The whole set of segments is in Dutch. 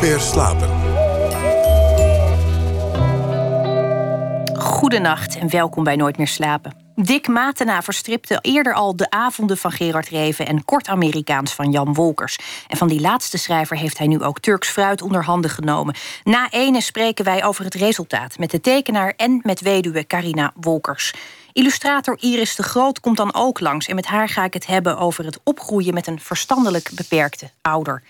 Meer slapen. Goedenacht en welkom bij Nooit meer slapen. Dick Matena verstripte eerder al de avonden van Gerard Reven en kort Amerikaans van Jan Wolkers. En van die laatste schrijver heeft hij nu ook Turks fruit onder handen genomen. Na ene spreken wij over het resultaat met de tekenaar en met weduwe Carina Wolkers. Illustrator Iris de Groot komt dan ook langs en met haar ga ik het hebben over het opgroeien met een verstandelijk beperkte ouder.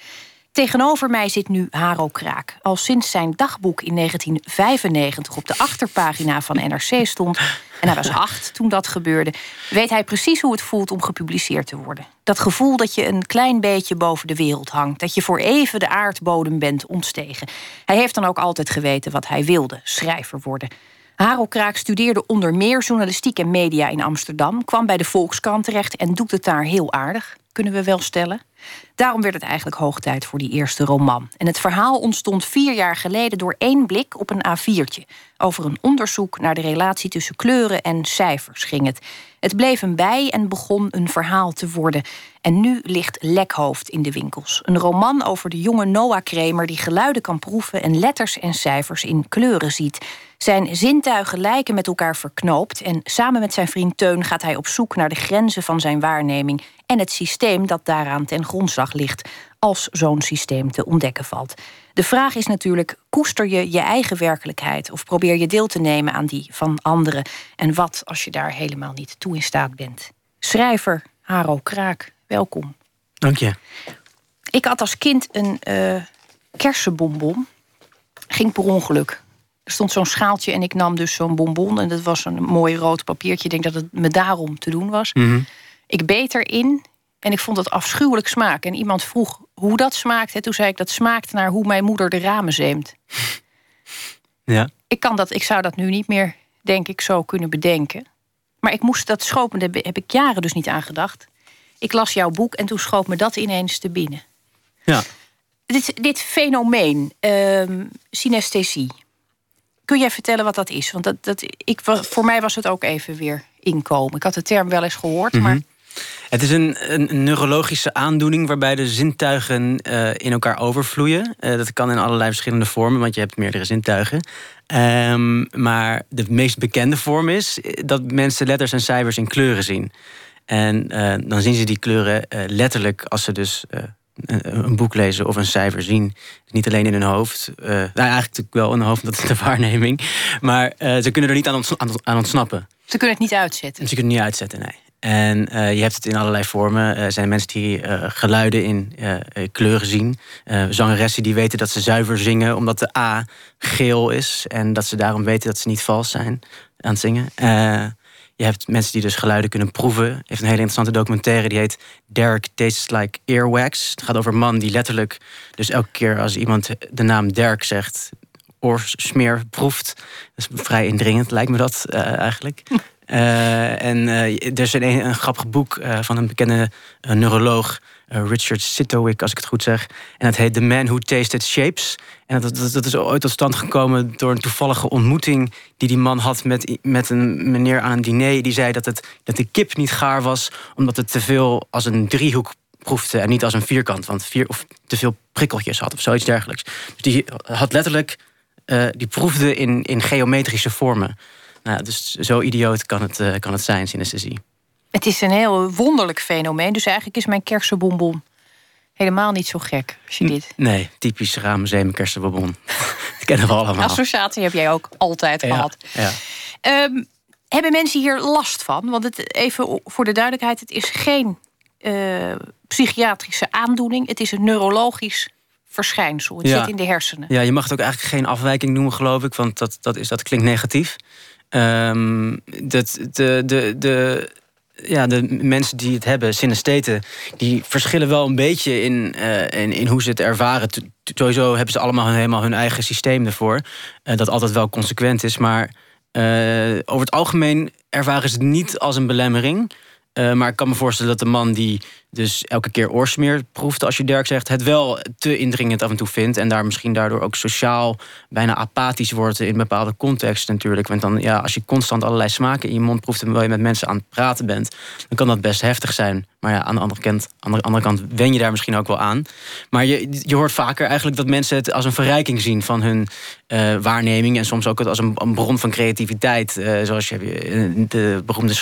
Tegenover mij zit nu Haro Kraak. Al sinds zijn dagboek in 1995 op de achterpagina van NRC stond... en hij was acht toen dat gebeurde... weet hij precies hoe het voelt om gepubliceerd te worden. Dat gevoel dat je een klein beetje boven de wereld hangt. Dat je voor even de aardbodem bent ontstegen. Hij heeft dan ook altijd geweten wat hij wilde, schrijver worden... Haro Kraak studeerde onder meer journalistiek en media in Amsterdam, kwam bij de Volkskrant terecht en doet het daar heel aardig, kunnen we wel stellen. Daarom werd het eigenlijk hoog tijd voor die eerste roman. En het verhaal ontstond vier jaar geleden door één blik op een A4'tje. Over een onderzoek naar de relatie tussen kleuren en cijfers ging het. Het bleef een bij en begon een verhaal te worden. En nu ligt Lekhoofd in de winkels. Een roman over de jonge Noah Kramer die geluiden kan proeven en letters en cijfers in kleuren ziet. Zijn zintuigen lijken met elkaar verknoopt en samen met zijn vriend Teun gaat hij op zoek naar de grenzen van zijn waarneming en het systeem dat daaraan ten grondslag ligt als zo'n systeem te ontdekken valt. De vraag is natuurlijk: koester je je eigen werkelijkheid of probeer je deel te nemen aan die van anderen? En wat als je daar helemaal niet toe in staat bent? Schrijver Haro Kraak, welkom. Dank je. Ik had als kind een uh, kersenbonbon. Ging per ongeluk. Er stond zo'n schaaltje en ik nam dus zo'n bonbon. En dat was een mooi rood papiertje. Ik denk dat het me daarom te doen was. Mhm. Ik beet erin en ik vond het afschuwelijk smaak. En iemand vroeg hoe dat smaakt. En toen zei ik dat smaakt naar hoe mijn moeder de ramen zeemt. Ja. Ik, kan dat, ik zou dat nu niet meer, denk ik, zo kunnen bedenken. Maar ik moest dat schopen, daar heb ik jaren dus niet aan gedacht. Ik las jouw boek en toen schoot me dat ineens te binnen. Ja. Dit, dit fenomeen, uh, synesthesie. Kun jij vertellen wat dat is? Want dat, dat, ik, voor mij was het ook even weer inkomen. Ik had de term wel eens gehoord, Mhm. maar Het is een, een neurologische aandoening waarbij de zintuigen eh, in elkaar overvloeien. Eh, dat kan in allerlei verschillende vormen, want je hebt meerdere zintuigen. Ehm, maar de meest bekende vorm is eh, dat mensen letters en cijfers in kleuren zien. En dan zien ze die kleuren letterlijk als ze dus een, een boek lezen of een cijfer zien. Niet alleen in hun hoofd. nou, eigenlijk natuurlijk wel in hun hoofd, dat is de waarneming. Maar ze kunnen er niet aan, aan- ontsnappen. ze kunnen het niet uitzetten. Je kunt het niet uitzetten, nee. En eh, je hebt het in allerlei vormen. Er zijn mensen die eh, geluiden in eh, eh, kleuren zien. Eh, zangeressen die weten dat ze zuiver zingen omdat de A geel is. En dat ze daarom weten dat ze niet vals zijn aan het zingen. Eh, je hebt mensen die dus geluiden kunnen proeven. Er heeft een hele interessante documentaire die heet Derek Tastes Like Earwax. Het gaat over een man die letterlijk, dus elke keer als iemand de naam Derek zegt, oorsmeer proeft. Dat is vrij indringend, lijkt me dat eh, eigenlijk. Eh, en eh, er is een, een grappig boek eh, van een bekende neuroloog, Richard Sitowick, als ik het goed zeg. En dat heet The Man Who Tasted Shapes. En dat, dat, is ooit tot stand gekomen door een toevallige ontmoeting die die man had met, met een meneer aan een diner. Die zei dat, het, dat de kip niet gaar was, omdat het te veel als een driehoek proefde en niet als een vierkant. Want vier, of te veel prikkeltjes had of zoiets dergelijks. Dus die had letterlijk, die proefde in, in geometrische vormen. Nou, dus zo idioot kan het, eh, kan het zijn, synesthesie. Het is een heel wonderlijk fenomeen. Dus eigenlijk is mijn kersenbonbon helemaal niet zo gek als je dit. Nee, typisch ramenzeem kersenbonbon. dat kennen we allemaal. Associatie heb jij ook altijd Ja, gehad. ja. Ehm, hebben mensen hier last van? Want het, even voor de duidelijkheid, het is geen eh, psychiatrische aandoening. Het is een neurologisch verschijnsel. Het Ja. zit in de hersenen. Ja, je mag het ook eigenlijk geen afwijking noemen, geloof ik, want dat, dat, is, dat klinkt negatief. Ehm, dat, de, de, de, ja, de mensen die het hebben, synestheten, die verschillen wel een beetje in, eh, in, in hoe ze het ervaren. Sowieso hebben ze allemaal helemaal hun eigen systeem ervoor, eh, dat altijd wel consequent is. Maar eh, over het algemeen ervaren ze het niet als een belemmering. Maar ik kan me voorstellen dat de man die dus elke keer oorsmeer proeft, als je Dirk zegt, het wel te indringend af en toe vindt. En daar misschien daardoor ook sociaal bijna apathisch wordt in bepaalde contexten natuurlijk. Want dan, ja, als je constant allerlei smaken in je mond proeft terwijl je met mensen aan het praten bent, dan kan dat best heftig zijn. Maar ja, aan de andere kant, aan de andere kant wen je daar misschien ook wel aan. Maar je, je hoort vaker eigenlijk dat mensen het als een verrijking zien van hun uh, waarneming. En soms ook als een, een bron van creativiteit. Uh, zoals je, de beroemde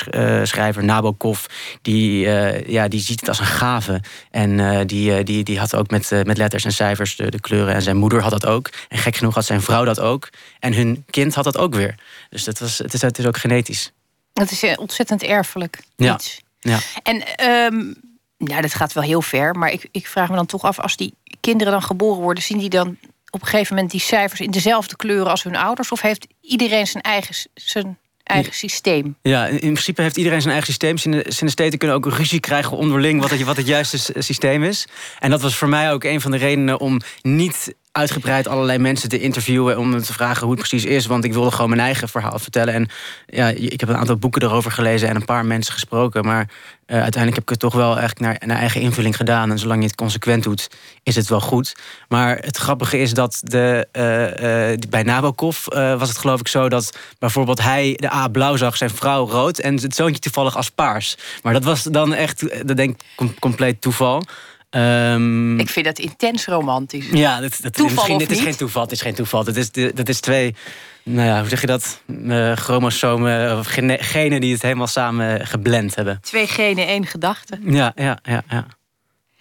schrijver Nabokov, die, ja, die ziet het als een gave. En die, die, die had ook met, met letters en cijfers de, de, kleuren. En zijn moeder had dat ook. En gek genoeg had zijn vrouw dat ook. En hun kind had dat ook weer. Dus dat was, het, is, het is ook genetisch. Het is ontzettend erfelijk. Ja. Iets. Ja. En um, ja, dat gaat wel heel ver. Maar ik, ik vraag me dan toch af, als die kinderen dan geboren worden, zien die dan op een gegeven moment die cijfers in dezelfde kleuren als hun ouders? Of heeft iedereen zijn eigen, zijn eigen systeem? Ja, in principe heeft iedereen zijn eigen systeem. Synestheten kunnen ook ruzie krijgen onderling wat het, wat het juiste systeem is. En dat was voor mij ook een van de redenen om niet uitgebreid allerlei mensen te interviewen om te vragen hoe het precies is. Want ik wilde gewoon mijn eigen verhaal vertellen. En ja, ik heb een aantal boeken erover gelezen en een paar mensen gesproken. Maar uh, uiteindelijk heb ik het toch wel echt naar, naar eigen invulling gedaan. En zolang je het consequent doet, is het wel goed. Maar het grappige is dat de, uh, uh, bij Nabokov was het geloof ik zo dat bijvoorbeeld hij de A blauw zag, zijn vrouw rood en het zoontje toevallig als paars. Maar dat was dan echt, dat denk ik, compleet toeval. Um, ik vind dat intens romantisch. Ja, dat, dat toeval misschien, dit is geen toeval. Het is geen toeval. Dat is, dat is twee, nou ja, hoe zeg je dat? Uh, chromosomen of genen die het helemaal samen geblend hebben. Twee genen, één gedachte. Ja, ja, ja. ja.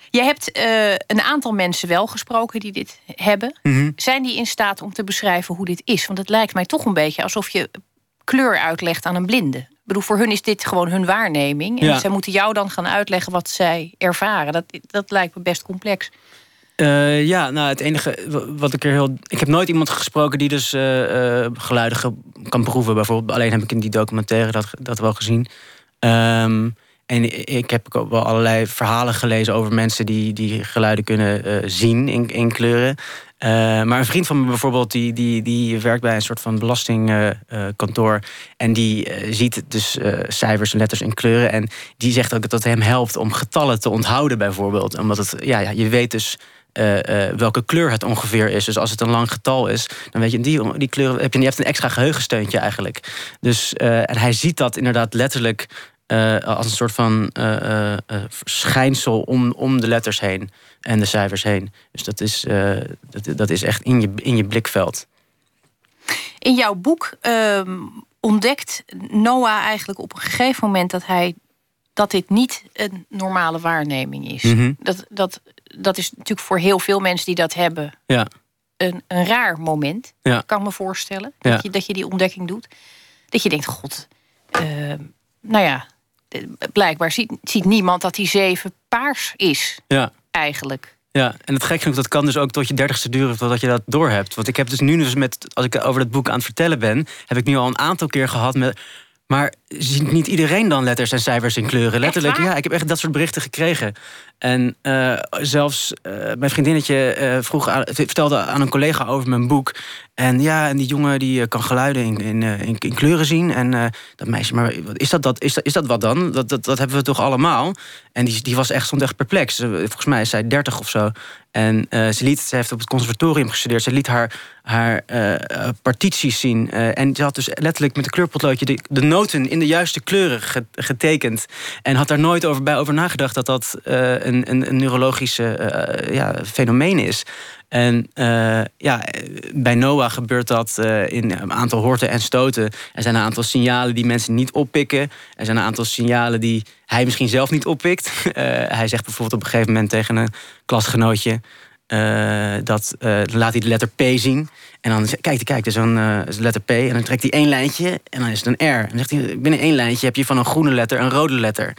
Je hebt uh, een aantal mensen wel gesproken die dit hebben. Mm Zijn die in staat om te beschrijven hoe dit is? Want het lijkt mij toch een beetje alsof je kleur uitlegt aan een blinde bedoel, voor hun is dit gewoon hun waarneming. En zij moeten jou dan gaan uitleggen wat zij ervaren. Dat, dat lijkt me best complex. Uh, ja, nou het enige wat ik er heel. Ik heb nooit iemand gesproken die dus uh, uh, geluiden kan proeven. Bijvoorbeeld, alleen heb ik in die documentaire dat, dat wel gezien. Um, en ik heb ook wel allerlei verhalen gelezen over mensen die, die geluiden kunnen zien in, in kleuren. Uh, maar een vriend van me bijvoorbeeld, die, die, die werkt bij een soort van belastingkantoor. En die uh, ziet dus cijfers en letters en kleuren. En die zegt ook dat het hem helpt om getallen te onthouden, bijvoorbeeld. Omdat het, ja, ja je weet dus. welke kleur het ongeveer is. Dus als het een lang getal is, dan weet je, die, die kleur heb je, je hebt een extra geheugensteuntje eigenlijk. Dus en hij ziet dat inderdaad letterlijk uh, als een soort van uh, uh, schijnsel om, om de letters heen en de cijfers heen. Dus dat is, dat, dat is echt in je, in je blikveld. In jouw boek ehm, ontdekt Noah eigenlijk op een gegeven moment dat hij dat dit niet een normale waarneming is. Mhm. dat, dat, dat is natuurlijk voor heel veel mensen die dat hebben ja. een, een raar moment. Ja. Kan me voorstellen. Dat, je, dat je die ontdekking doet. Dat je denkt, god, ehm, nou ja, blijkbaar ziet, ziet niemand dat die zeven paars is. Ja. Eigenlijk. Ja, en het gek genoeg, dat kan dus ook tot je dertigste duren totdat je dat doorhebt. Want ik heb dus nu dus met, als ik over dat boek aan het vertellen ben, heb ik nu al een aantal keer gehad met. Maar ziet niet iedereen dan letters en cijfers in kleuren? Letterlijk, ja, ik heb echt dat soort berichten gekregen. En uh, zelfs uh, mijn vriendinnetje uh, vroeg vertelde aan een collega over mijn boek. En ja, en die jongen die kan geluiden in, in, kleuren zien. En dat meisje, maar is dat, dat, is, dat, is dat wat dan? Dat, dat, dat hebben we toch allemaal? En die, die was echt, stond echt perplex. Volgens mij is zij dertig of zo. En ze, liet, ze heeft op het conservatorium gestudeerd. Ze liet haar, haar partities zien. en ze had dus letterlijk met een kleurpotloodje de, de noten in de juiste kleuren getekend. En had daar nooit over, bij over nagedacht dat dat een, een, een neurologische uh, ja, fenomeen is. En uh, ja, bij Noah gebeurt dat in een aantal horten en stoten. Er zijn een aantal signalen die mensen niet oppikken. Er zijn een aantal signalen die hij misschien zelf niet oppikt. Hij zegt bijvoorbeeld op een gegeven moment tegen een klasgenootje... dat laat hij de letter P zien. En dan kijk hij, kijk, er is een letter P. En dan trekt hij één lijntje en dan is het een R. En dan zegt hij, binnen één lijntje heb je van een groene letter een rode letter.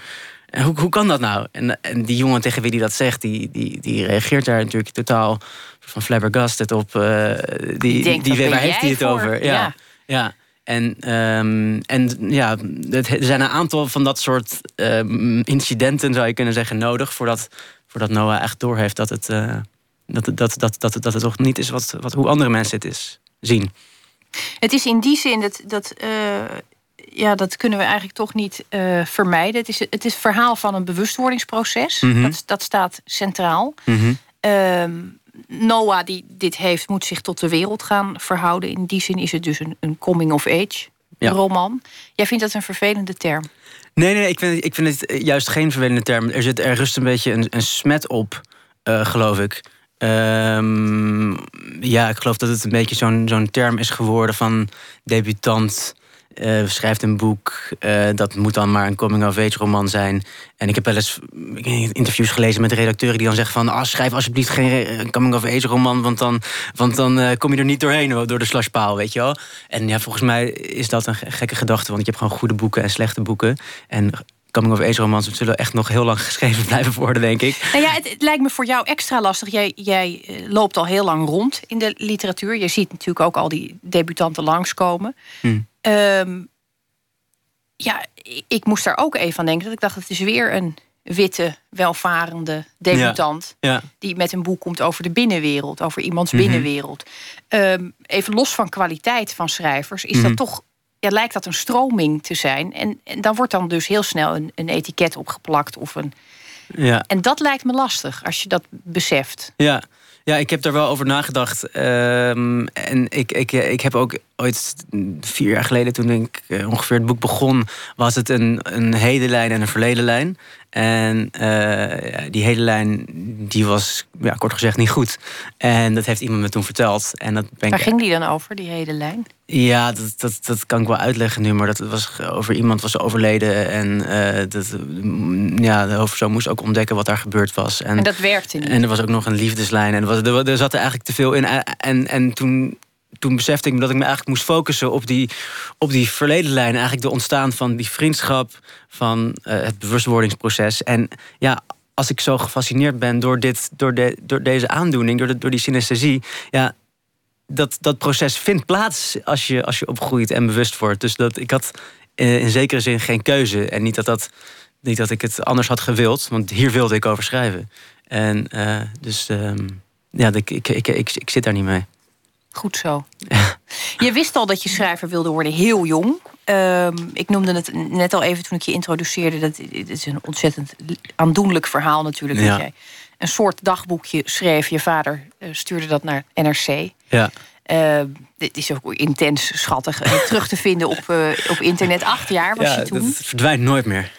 En hoe, hoe kan dat nou? En, en die jongen tegen wie die dat zegt, die, die, die reageert daar natuurlijk totaal van flabbergasted op. Uh, die, die, die waar heeft hij het over? Ja. ja. En, um, en ja, er zijn een aantal van dat soort um, incidenten, zou je kunnen zeggen, nodig. Voordat, voordat Noah echt doorheeft dat het, uh, dat, dat, dat, dat, dat het toch niet is wat, wat, hoe andere mensen het is, zien. Het is in die zin dat, dat uh, ja, dat kunnen we eigenlijk toch niet uh, vermijden. Het is het is verhaal van een bewustwordingsproces. Mm dat, dat staat centraal. Mm Noah die dit heeft, moet zich tot de wereld gaan verhouden. In die zin is het dus een, een coming-of-age roman. Jij vindt dat een vervelende term? Nee, nee, ik vind, ik vind het juist geen vervelende term. Er, zit, er rust een beetje een, een smet op, uh, geloof ik. Um, ja, ik geloof dat het een beetje zo'n zo'n term is geworden van debutant uh, schrijft een boek. Uh, dat moet dan maar een coming-of-age roman zijn. En ik heb wel eens interviews gelezen met redacteuren die dan zeggen van... Ah, schrijf alsjeblieft geen coming-of-age roman... want dan, want dan kom je er niet doorheen, door de slashpaal, weet je wel. En ja, volgens mij is dat een gekke gedachte... want je hebt gewoon goede boeken en slechte boeken. En coming-of-age romans zullen echt nog heel lang geschreven blijven worden, denk ik. Nou ja, het, lijkt me voor jou extra lastig. Jij, jij loopt al heel lang rond in de literatuur. Je ziet natuurlijk ook al die debutanten langskomen. Hmm. Um, ja, ik moest daar ook even aan denken. Dat ik dacht, het is weer een witte, welvarende debutant. Ja, Die met een boek komt over de binnenwereld, over iemands mhm. binnenwereld. Um, even los van kwaliteit van schrijvers, is dat mhm. toch. Ja, lijkt dat een stroming te zijn. En, en dan wordt dan dus heel snel een, een etiket opgeplakt. Of een, ja. En dat lijkt me lastig als je dat beseft. Ja, ja, ik heb daar wel over nagedacht. Ehm, en ik, ik, ik heb ook ooit vier jaar geleden, toen ik eh, ongeveer het boek begon, was het een, een hedenlijn en een verledenlijn. En uh, die hele lijn die was ja, kort gezegd niet goed. En dat heeft iemand me toen verteld. En dat ben Waar ging die dan over, die hele lijn? Ja, dat, dat, dat kan ik wel uitleggen nu. Maar dat was over iemand was overleden. En uh, dat, ja, de hoofdpersoon moest ook ontdekken wat daar gebeurd was. En, en dat werkte niet. En er was ook nog een liefdeslijn. En er, was, er, er zat er eigenlijk te veel in. En, en toen toen besefte ik me dat ik me eigenlijk moest focussen op die, op die verledenlijn. Eigenlijk de ontstaan van die vriendschap, van uh, het bewustwordingsproces. En ja, als ik zo gefascineerd ben door, dit, door, de, door deze aandoening, door, de, door die synesthesie, ja, dat, dat proces vindt plaats als je, als je opgroeit en bewust wordt. Dus dat, ik had uh, in zekere zin geen keuze. En niet dat, dat, niet dat ik het anders had gewild, want hier wilde ik over schrijven. En uh, dus um, ja, ik, ik, ik, ik zit daar niet mee. Goed zo. je wist al dat je schrijver wilde worden heel jong. Ehm, ik noemde het net al even toen ik je introduceerde. Dat, het is een ontzettend aandoenlijk verhaal natuurlijk. Dat jij een soort dagboekje schreef. Je vader uh, stuurde dat naar NRC. Ja. Uh, dit is ook intens schattig. Uh, terug te vinden op, uh, op internet. Acht jaar was ja, je toen. Het verdwijnt nooit meer.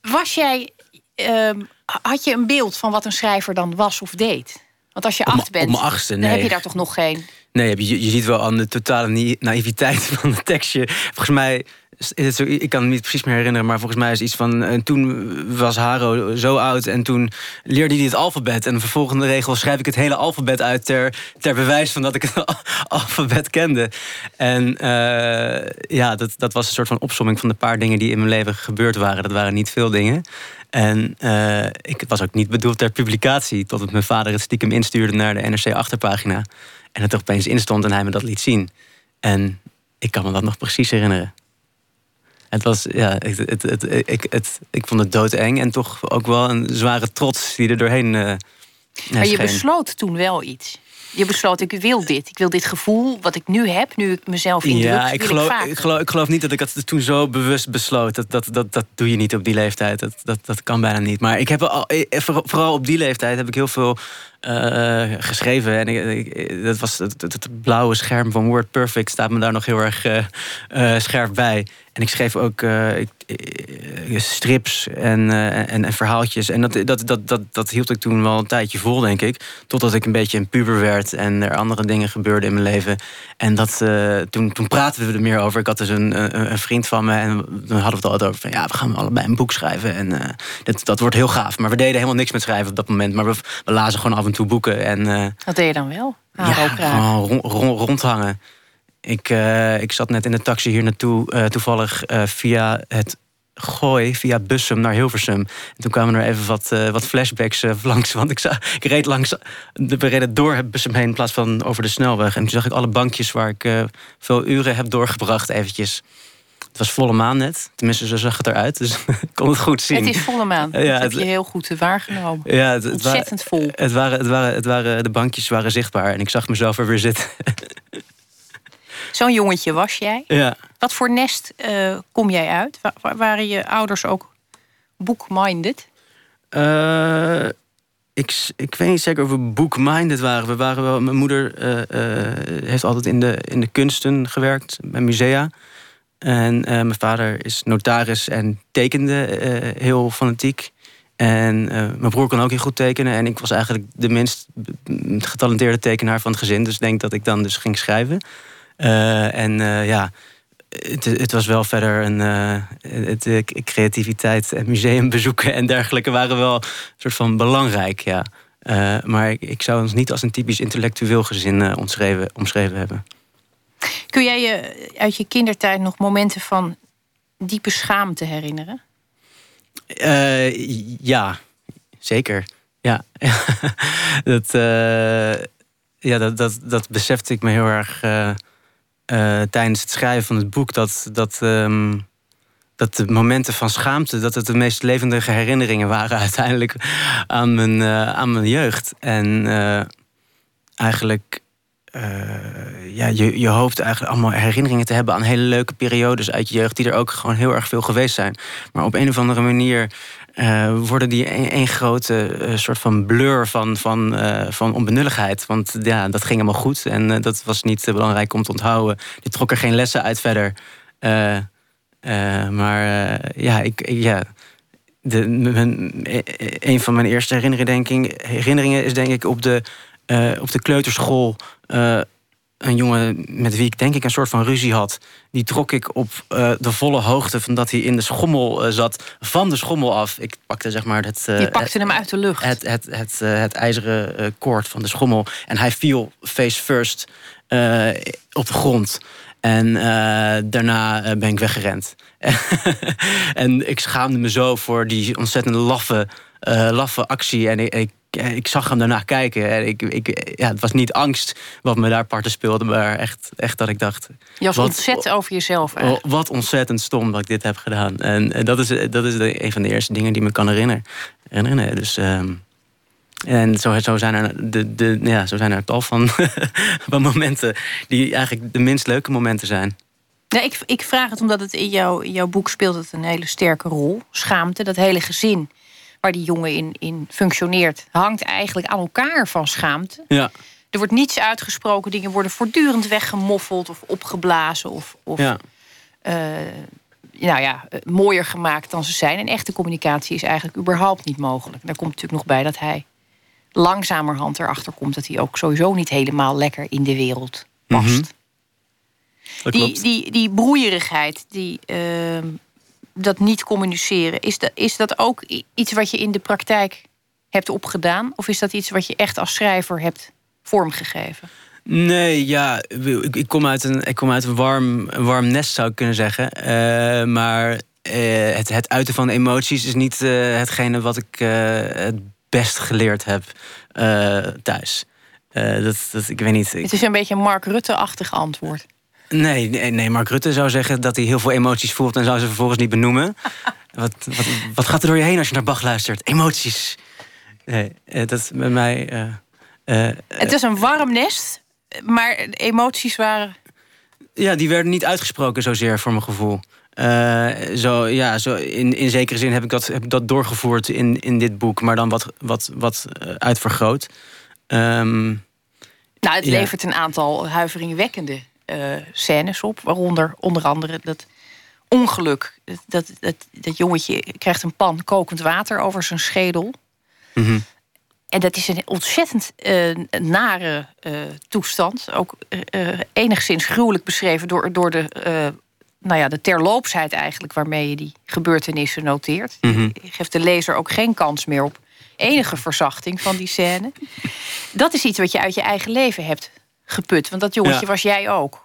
Was jij... Ehm, had je een beeld van wat een schrijver dan was of deed? Want als je acht bent, op achtste, nee. dan heb je daar toch nog geen... Nee, je, je ziet wel aan de totale naïviteit van het tekstje. Volgens mij is zo, ik kan het niet precies meer herinneren, maar volgens mij is iets van. En toen was Haro zo oud en toen leerde hij het alfabet. En de vervolgende regel schrijf ik het hele alfabet uit ter, ter bewijs van dat ik het alfabet kende. En uh, ja, dat, dat was een soort van opsomming van de paar dingen die in mijn leven gebeurd waren. Dat waren niet veel dingen. En uh, ik was ook niet bedoeld ter publicatie, totdat mijn vader het stiekem instuurde naar de NRC achterpagina. En het er opeens instond en hij me dat liet zien. En ik kan me dat nog precies herinneren. Het was, ja, het, het, het, ik, het, ik vond het doodeng en toch ook wel een zware trots die er doorheen. Uh, maar je besloot toen wel iets je besloot, ik wil dit. Ik wil dit gevoel wat ik nu heb, nu ik mezelf indruk, ja, ik geloof, ik, ik, geloof, ik geloof niet dat ik het toen zo bewust besloot. Dat, dat, dat, dat doe je niet op die leeftijd. Dat, dat, dat kan bijna niet. Maar ik heb al, eh, vooral op die leeftijd heb ik heel veel uh, geschreven. En dat was het, blauwe scherm van Word Perfect staat me daar nog heel erg uh, scherp bij. En ik schreef ook strips en, en, en, verhaaltjes. En dat, dat, dat, dat, dat hield ik toen wel een tijdje vol, denk ik. Totdat ik een beetje een puber werd en er andere dingen gebeurden in mijn leven. En dat, toen, toen praten we er meer over. Ik had dus een, een, vriend van me en dan hadden we het altijd over van ja, we gaan allebei een boek schrijven. En dat, dat wordt heel gaaf. Maar we deden helemaal niks met schrijven op dat moment. Maar we, we lazen gewoon af en toe boeken. En, uh, Wat deed je dan wel? ja, gewoon rondhangen. Ik, uh, ik zat net in de taxi hier naartoe, uh, toevallig via het Gooi, via Bussum naar Hilversum. En toen kwamen er even wat, wat flashbacks langs. Want ik, zag, ik reed langs, we reden door het Bussum heen in plaats van over de snelweg. En toen zag ik alle bankjes waar ik veel uren heb doorgebracht eventjes. Het was volle maan net. Tenminste, zo zag het eruit. Dus ik kon het goed zien. Het is volle maan. Dat heb je heel goed waargenomen. Ja, het, Ontzettend vol. Het waren, het, waren, het waren, de bankjes waren zichtbaar. En ik zag mezelf er weer zitten. Zo'n jongetje was jij. Ja. Wat voor nest uh, kom jij uit? Wa waren je ouders ook bookminded? Uh, ik, ik weet niet zeker of we bookminded waren. We waren wel, mijn moeder uh, heeft altijd in de, in de kunsten gewerkt, bij musea. En mijn vader is notaris en tekende heel fanatiek. En mijn broer kon ook heel goed tekenen. En ik was eigenlijk de minst getalenteerde tekenaar van het gezin. Dus ik denk dat ik dan dus ging schrijven. en ja, het, het, was wel verder een. Het, creativiteit en museumbezoeken en dergelijke waren wel een soort van belangrijk, ja. Maar ik, zou ons niet als een typisch intellectueel gezin omschreven hebben. Kun jij je uit je kindertijd nog momenten van diepe schaamte herinneren? ja, zeker. Ja, dat, ja dat, dat, dat besefte ik me heel erg uh, tijdens het schrijven van het boek dat, dat, um, dat de momenten van schaamte, dat het de meest levendige herinneringen waren uiteindelijk aan mijn, aan mijn jeugd. En eigenlijk, ja, je, je hoopt eigenlijk allemaal herinneringen te hebben aan hele leuke periodes uit je jeugd, die er ook gewoon heel erg veel geweest zijn. Maar op een of andere manier uh, worden die één grote uh, soort van blur van, van, van onbenulligheid. Want ja, dat ging helemaal goed en dat was niet belangrijk om te onthouden. Die trok er geen lessen uit verder. maar ja, ik, ja de, mijn, een van mijn eerste herinneringen, herinneringen is denk ik op de, op de kleuterschool een jongen met wie ik denk ik een soort van ruzie had. Die trok ik op uh, de volle hoogte van dat hij in de schommel uh, zat. Van de schommel af. Ik pakte zeg maar het... Uh, Je pakte hem uit de lucht. Het, het, het, het ijzeren koord van de schommel. En hij viel face first op de grond. En daarna ben ik weggerend. en ik schaamde me zo voor die ontzettend laffe, laffe actie. En ik, ik ik zag hem daarna kijken. En ik, ik, ja, het was niet angst wat me daar parten speelde, maar echt, echt dat ik dacht. Je was wat, ontzettend over jezelf. Eigenlijk. Wat ontzettend stom dat ik dit heb gedaan. En, dat is, dat is de, een van de eerste dingen die me kan herinneren. herinneren. Dus, um, en zo, zo, zijn er, de, de, ja, zo zijn er tal van, van momenten die eigenlijk de minst leuke momenten zijn. Ik, ik vraag het omdat het in, jouw in jouw boek speelt het een hele sterke rol. Schaamte, dat hele gezin waar die jongen in, in functioneert, hangt eigenlijk aan elkaar van schaamte. Ja. Er wordt niets uitgesproken, dingen worden voortdurend weggemoffeld of opgeblazen of, of ja. Uh, nou ja, eh, mooier gemaakt dan ze zijn. En echte communicatie is eigenlijk überhaupt niet mogelijk. Daar komt natuurlijk nog bij dat hij langzamerhand erachter komt dat hij ook sowieso niet helemaal lekker in de wereld past. Mm -hmm. die, die, die broeierigheid, die, uh, dat niet communiceren, is dat, is dat ook iets wat je in de praktijk hebt opgedaan? Of is dat iets wat je echt als schrijver hebt vormgegeven? Nee, ja, ik, ik, kom uit een, ik kom uit een warm, warm nest, zou ik kunnen zeggen. Uh, maar uh, het, het uiten van emoties is niet uh, hetgene wat ik het best geleerd heb thuis. dat, dat, ik weet niet. Het is een beetje een Mark Rutte-achtig antwoord. Nee, nee, nee, Mark Rutte zou zeggen dat hij heel veel emoties voelt en zou ze vervolgens niet benoemen. wat, wat, wat gaat er door je heen als je naar Bach luistert? Emoties. Nee, eh, dat is bij mij. Uh, uh, het is een warm nest, maar emoties waren. Ja, die werden niet uitgesproken zozeer voor mijn gevoel. zo, ja, zo in, in zekere zin heb ik dat, heb dat doorgevoerd in, in dit boek, maar dan wat, wat, wat uitvergroot. Um, nou, het levert een aantal huiveringwekkende uh, scènes op. Waaronder onder andere dat ongeluk. Dat, dat, dat jongetje krijgt een pan kokend water over zijn schedel. Mhm. En dat is een ontzettend uh, nare uh, toestand. Ook enigszins gruwelijk beschreven door, door de, nou ja, de terloopsheid eigenlijk waarmee je die gebeurtenissen noteert. Mm -hmm. geeft de lezer ook geen kans meer op enige verzachting van die scène. Dat is iets wat je uit je eigen leven hebt geput. Want dat jongetje was jij ook.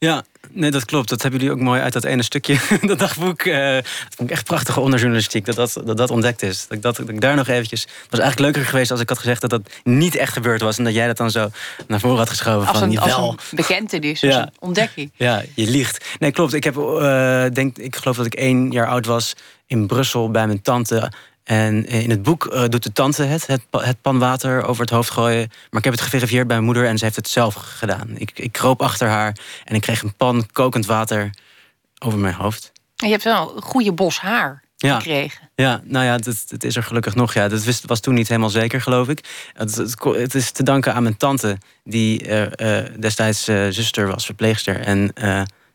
Ja, nee, dat klopt. Dat hebben jullie ook mooi uit dat ene stukje, dat dagboek. Uh, dat vond ik echt prachtige onderjournalistiek, dat dat, dat dat ontdekt is. Dat ik, dat, dat ik daar nog eventjes... Het was eigenlijk leuker geweest als ik had gezegd dat dat niet echt gebeurd was... en dat jij dat dan zo naar voren had geschoven. Als, van, een, als een bekentenis, ja. een ontdekking. Ja, je liegt. Nee, klopt. Ik, heb, uh, denk, ik geloof dat ik één jaar oud was in Brussel bij mijn tante... En in het boek uh, doet de tante het, het, het, pan water over het hoofd gooien. Maar ik heb het geverifieerd bij mijn moeder en ze heeft het zelf gedaan. Ik, ik kroop achter haar en ik kreeg een pan kokend water over mijn hoofd. En je hebt wel een goede bos haar ja. gekregen. Ja, nou ja, dat, dat, is er gelukkig nog. Ja. Dat wist, was toen niet helemaal zeker, geloof ik. Het, het, is te danken aan mijn tante, die uh, destijds zuster was, verpleegster. En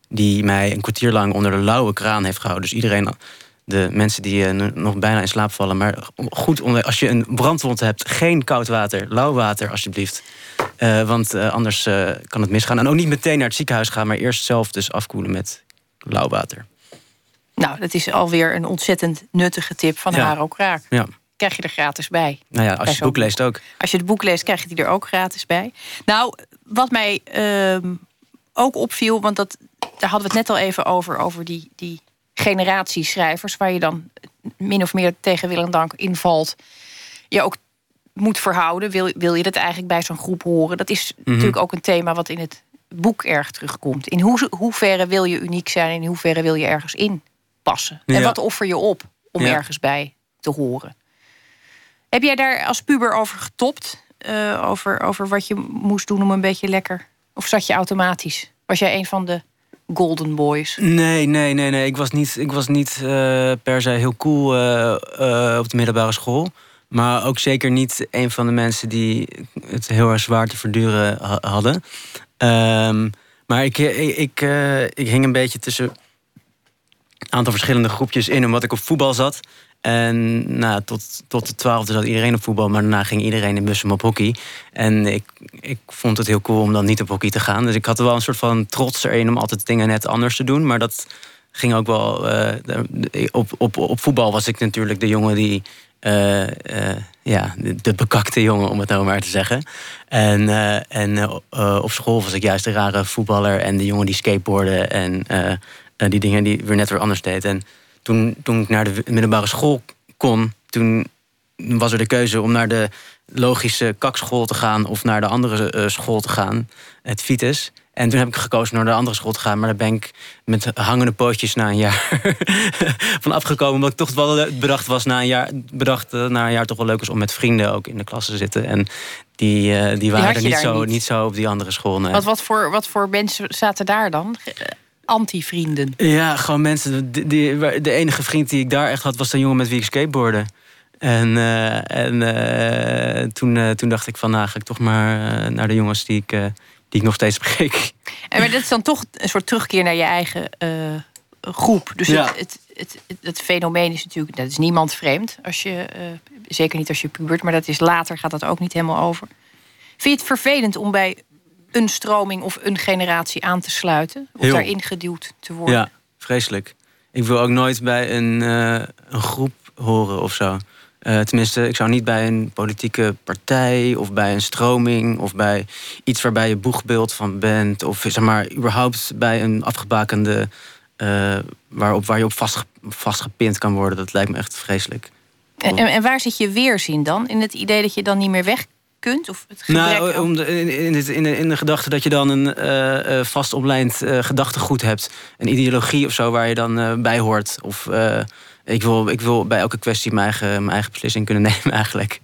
die mij een kwartier lang onder de lauwe kraan heeft gehouden. Dus iedereen de mensen die uh, nog bijna in slaap vallen. Maar goed, als je een brandwond hebt, geen koud water, lauw water alsjeblieft. Uh, want uh, anders kan het misgaan. En ook niet meteen naar het ziekenhuis gaan, maar eerst zelf dus afkoelen met lauw water. Nou, dat is alweer een ontzettend nuttige tip van ja. Haro Kraak. Ja. Krijg je er gratis bij. Nou ja, als je het boek leest ook. Als je het boek leest, krijg je die er ook gratis bij. Nou, wat mij ehm, ook opviel, want dat, daar hadden we het net al even over, over die, die generatie schrijvers, waar je dan min of meer tegen wil en dank invalt, je ook moet verhouden. Wil, wil je dat eigenlijk bij zo'n groep horen? Dat is mhm. natuurlijk ook een thema wat in het boek erg terugkomt. In hoe, hoeverre wil je uniek zijn en in hoeverre wil je ergens in passen? En wat offer je op om ergens bij te horen? Heb jij daar als puber over getopt? Uh, over, over wat je moest doen om een beetje lekker? Of zat je automatisch? Was jij een van de Golden Boys? Nee, nee, nee, nee. Ik was niet, ik was niet uh, per se heel cool uh, op de middelbare school. Maar ook zeker niet een van de mensen die het heel erg zwaar te verduren hadden. Um, maar ik, ik, ik, ik hing een beetje tussen een aantal verschillende groepjes in, omdat ik op voetbal zat. En nou, tot, tot de twaalfde zat iedereen op voetbal, maar daarna ging iedereen in Bussum op hockey. En ik, ik vond het heel cool om dan niet op hockey te gaan. Dus ik had er wel een soort van trots erin om altijd dingen net anders te doen. Maar dat ging ook wel. Uh, op, op, op voetbal was ik natuurlijk de jongen die. Uh, uh, ja, de, bekakte jongen, om het nou maar te zeggen. En, en op school was ik juist de rare voetballer en de jongen die skateboardde en die dingen die weer net weer anders deed. En toen, toen ik naar de middelbare school kon, toen was er de keuze om naar de logische kakschool te gaan of naar de andere uh, school te gaan, het Vitus. En toen heb ik gekozen naar de andere school te gaan. Maar daar ben ik met hangende pootjes na een jaar van afgekomen. Omdat ik toch wel bedacht was na een jaar, bedacht uh, na een jaar toch wel leuk was om met vrienden ook in de klas te zitten. En die, uh, die waren er niet zo, niet. niet. zo op die andere school. Wat, wat, voor, wat voor mensen zaten daar dan? Anti-vrienden? Ja, gewoon mensen. Die, die, de enige vriend die ik daar echt had, was een jongen met wie ik skateboarde. En, uh, en uh, toen, uh, toen dacht ik van, nou ga ik toch maar naar de jongens die ik, die ik nog steeds bekeek. En maar dat is dan toch een soort terugkeer naar je eigen groep. Dus ja. het, het, het, het, fenomeen is natuurlijk, dat is niemand vreemd. Als je, zeker niet als je pubert, maar dat is later gaat dat ook niet helemaal over. Vind je het vervelend om bij een stroming of een generatie aan te sluiten. Of daarin geduwd te worden. Ja, vreselijk. Ik wil ook nooit bij een, uh, een groep horen of zo. Uh, tenminste, ik zou niet bij een politieke partij of bij een stroming of bij iets waarbij je boegbeeld van bent. Of zeg maar, überhaupt bij een afgebakende. Uh, waarop, waar je op vast, vastgepind kan worden. Dat lijkt me echt vreselijk. En, en, waar zit je weerzin dan? In het idee dat je dan niet meer weg kunt? Of het nou, om de, in, in, in, de, in de gedachte dat je dan een uh, vast omlijnd uh, gedachtegoed hebt. Een ideologie of zo waar je dan bij hoort. Of ik, wil, ik wil bij elke kwestie mijn eigen, mijn eigen beslissing kunnen nemen eigenlijk.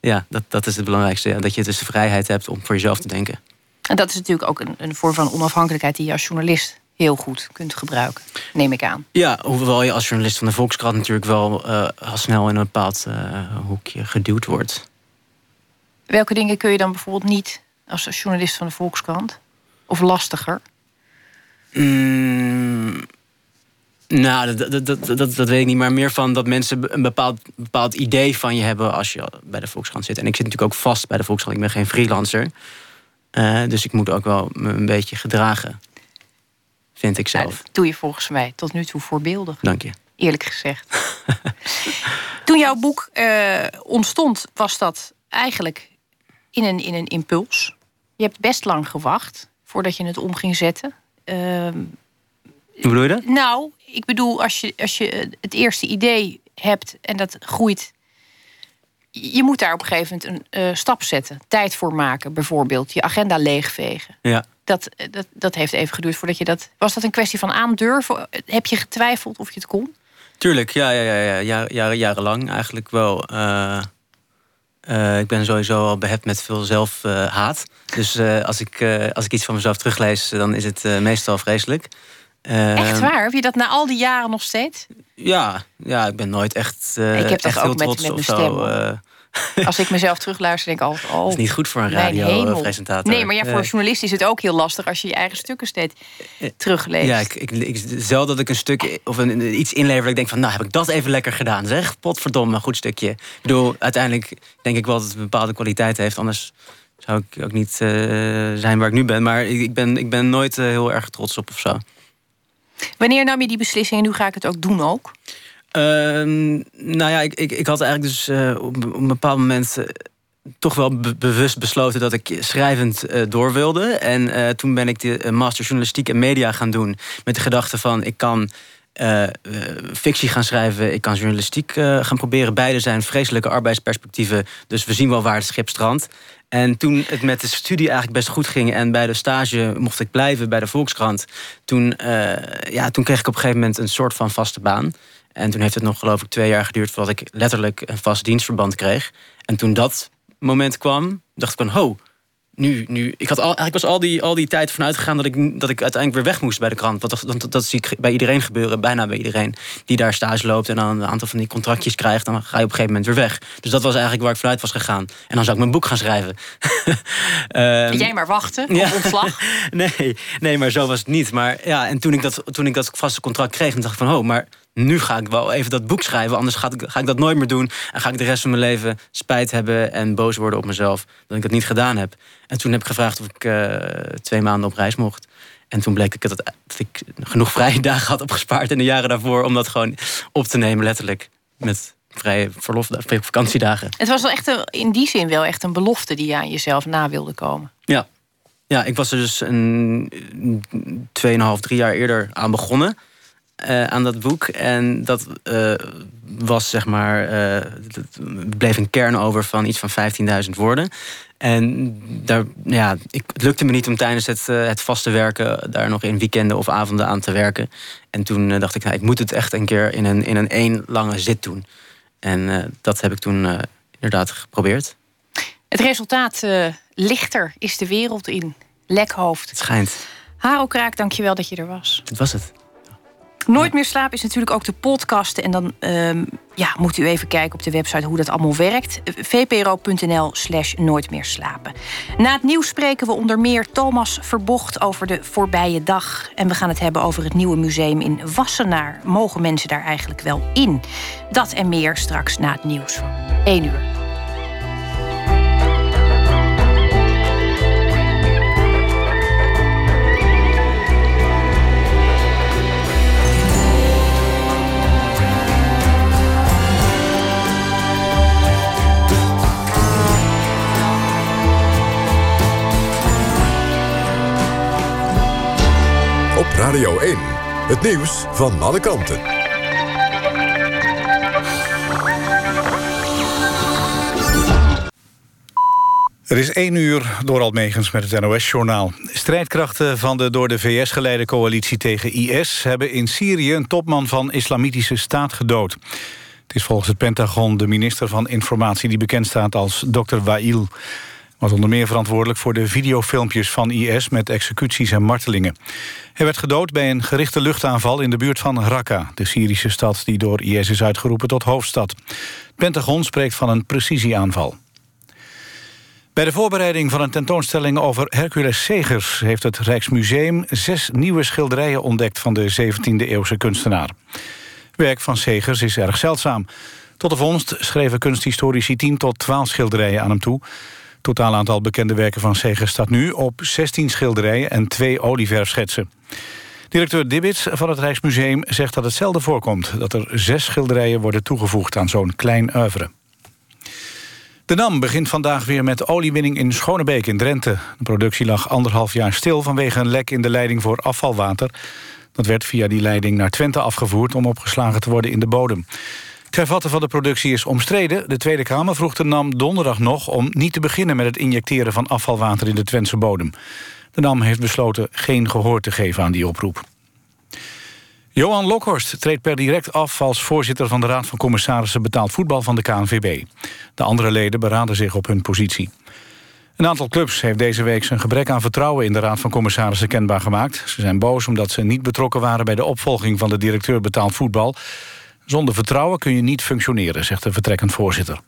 ja, dat, dat is het belangrijkste. Dat je dus de vrijheid hebt om voor jezelf te denken. En dat is natuurlijk ook een, een vorm van onafhankelijkheid die je als journalist heel goed kunt gebruiken, neem ik aan. Ja, hoewel je als journalist van de Volkskrant natuurlijk wel uh, snel in een bepaald uh, hoekje geduwd wordt. Welke dingen kun je dan bijvoorbeeld niet als journalist van de Volkskrant? Of lastiger? Mm, nou, dat, dat, dat, dat, dat weet ik niet. Maar meer van dat mensen een bepaald, bepaald idee van je hebben als je bij de Volkskrant zit. En ik zit natuurlijk ook vast bij de Volkskrant. Ik ben geen freelancer. Uh, dus ik moet ook wel me een beetje gedragen vind ik zelf. doe je volgens mij tot nu toe voorbeeldig. Dank je. Eerlijk gezegd. Toen jouw boek uh, ontstond, was dat eigenlijk in een, in een impuls. Je hebt best lang gewacht voordat je het om ging zetten. Uh, Hoe bedoel je dat? Nou, ik bedoel, als je, als je het eerste idee hebt en dat groeit. Je moet daar op een gegeven moment een uh, stap zetten. Tijd voor maken, bijvoorbeeld. Je agenda leegvegen. Ja dat, dat, dat heeft even geduurd voordat je dat. Was dat een kwestie van aandurven? Heb je getwijfeld of je het kon? Tuurlijk, ja, ja, ja, ja. Jaren, jarenlang eigenlijk wel. Uh, uh, ik ben sowieso al behept met veel zelfhaat. dus uh, als, ik, als ik iets van mezelf teruglees, dan is het meestal vreselijk. echt waar? Heb je dat na al die jaren nog steeds? Ja, ja ik ben nooit echt. ik heb echt ook met, met mijn stem. Als ik mezelf terugluister, denk ik altijd... Oh, dat is niet goed voor een radiopresentator. Nee, maar ja, voor een journalist is het ook heel lastig... als je je eigen stukken steeds terugleest. Ja, ik, ik, ik, zelden dat ik een stuk of een, iets inlever... ik denk van, nou, heb ik dat even lekker gedaan, zeg. Potverdomme, een goed stukje. Ik bedoel, uiteindelijk denk ik wel dat het een bepaalde kwaliteit heeft. Anders zou ik ook niet uh, zijn waar ik nu ben. Maar ik, ben, ik ben nooit uh, heel erg trots op of zo. Wanneer nam je die beslissing en nu ga ik het ook doen ook? Ehm, nou ja, ik, ik, ik had eigenlijk dus uh, op, een bepaald moment uh, toch wel bewust besloten dat ik schrijvend uh, door wilde. En toen ben ik de master journalistiek en media gaan doen met de gedachte van ik kan fictie gaan schrijven, ik kan journalistiek gaan proberen. Beide zijn vreselijke arbeidsperspectieven, dus we zien wel waar het schip strandt. En toen het met de studie eigenlijk best goed ging en bij de stage mocht ik blijven bij de Volkskrant, toen, ja, toen kreeg ik op een gegeven moment een soort van vaste baan. En toen heeft het nog geloof ik twee jaar geduurd voordat ik letterlijk een vast dienstverband kreeg. En toen dat moment kwam, dacht ik van, ho, nu, nu, ik had al, eigenlijk was al die, al die tijd vanuit gegaan dat ik, dat ik uiteindelijk weer weg moest bij de krant. Want dat, dat, dat zie ik bij iedereen gebeuren, bijna bij iedereen die daar stage loopt en dan een aantal van die contractjes krijgt, dan ga je op een gegeven moment weer weg. Dus dat was eigenlijk waar ik vanuit was gegaan. En dan zou ik mijn boek gaan schrijven. um, Jij maar wachten op ja. ontslag? nee, nee, maar zo was het niet. Maar ja, en toen ik dat, toen ik dat vaste contract kreeg, dan dacht ik van, oh, maar nu ga ik wel even dat boek schrijven. Anders ga ik, ga ik dat nooit meer doen. En ga ik de rest van mijn leven spijt hebben en boos worden op mezelf dat ik dat niet gedaan heb. En toen heb ik gevraagd of ik uh, twee maanden op reis mocht. En toen bleek ik dat, dat ik genoeg vrije dagen had opgespaard in de jaren daarvoor om dat gewoon op te nemen, letterlijk. Met vrije verlof, vakantiedagen. Het was wel echt een, in die zin wel echt een belofte die je aan jezelf na wilde komen. Ja, ja ik was er dus een 2,5, drie jaar eerder aan begonnen. Uh, aan dat boek. En dat uh, was zeg maar. Uh, bleef een kern over van iets van 15.000 woorden. En daar, ja, ik, het lukte me niet om tijdens het, het vaste werken daar nog in weekenden of avonden aan te werken. En toen dacht ik, nou, ik moet het echt een keer in een, in een één lange zit doen. En dat heb ik toen inderdaad geprobeerd. Het resultaat lichter is de wereld in. Lekhoofd. Het schijnt. Haro Kraak, dankjewel dat je er was. Dat was het. Nooit meer slapen is natuurlijk ook de podcast. En dan um, ja, moet u even kijken op de website hoe dat allemaal werkt. vpro.nl slash nooit meer slapen. Na het nieuws spreken we onder meer Thomas Verbocht over de voorbije dag. En we gaan het hebben over het nieuwe museum in Wassenaar. Mogen mensen daar eigenlijk wel in? Dat en meer straks na het nieuws van 1 uur. Radio 1. Het nieuws van alle kanten. Er is één uur door Almegens met het NOS-journaal. Strijdkrachten van de door de VS geleide coalitie tegen IS... hebben in Syrië een topman van Islamitische Staat gedood. Het is volgens het Pentagon de minister van Informatie... die bekend staat als Dr. Wail was onder meer verantwoordelijk voor de videofilmpjes van IS... met executies en martelingen. Hij werd gedood bij een gerichte luchtaanval in de buurt van Raqqa... de Syrische stad die door IS is uitgeroepen tot hoofdstad. Het Pentagon spreekt van een precisieaanval. Bij de voorbereiding van een tentoonstelling over Hercules Segers... heeft het Rijksmuseum zes nieuwe schilderijen ontdekt... van de 17e-eeuwse kunstenaar. Werk van Segers is erg zeldzaam. Tot de vondst schreven kunsthistorici 10 tot 12 schilderijen aan hem toe totaal aantal bekende werken van Segers staat nu op 16 schilderijen en twee olieverfschetsen. Directeur Dibbits van het Rijksmuseum zegt dat het zelden voorkomt... dat er zes schilderijen worden toegevoegd aan zo'n klein oeuvre. De NAM begint vandaag weer met oliewinning in Schonebeek in Drenthe. De productie lag anderhalf jaar stil vanwege een lek in de leiding voor afvalwater. Dat werd via die leiding naar Twente afgevoerd om opgeslagen te worden in de bodem. Het hervatten van de productie is omstreden. De Tweede Kamer vroeg de NAM donderdag nog om niet te beginnen... met het injecteren van afvalwater in de Twentse bodem. De NAM heeft besloten geen gehoor te geven aan die oproep. Johan Lokhorst treedt per direct af als voorzitter van de Raad van Commissarissen Betaald Voetbal van de KNVB. De andere leden beraden zich op hun positie. Een aantal clubs heeft deze week zijn gebrek aan vertrouwen in de Raad van Commissarissen kenbaar gemaakt. Ze zijn boos omdat ze niet betrokken waren bij de opvolging van de directeur betaald voetbal. Zonder vertrouwen kun je niet functioneren, zegt de vertrekkend voorzitter.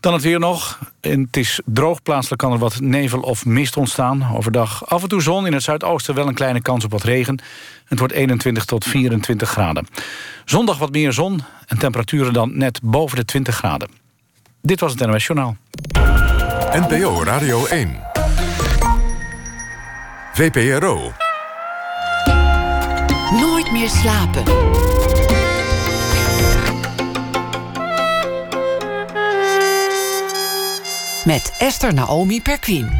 Dan het weer nog. Het is droog. Plaatselijk kan er wat nevel of mist ontstaan. Overdag af en toe zon. In het zuidoosten wel een kleine kans op wat regen. Het wordt 21 tot 24 graden. Zondag wat meer zon en temperaturen dan net boven de 20 graden. Dit was het NOS Journaal. NPO Radio 1. VPRO. Nooit meer slapen. Met Esther Naomi Perquin.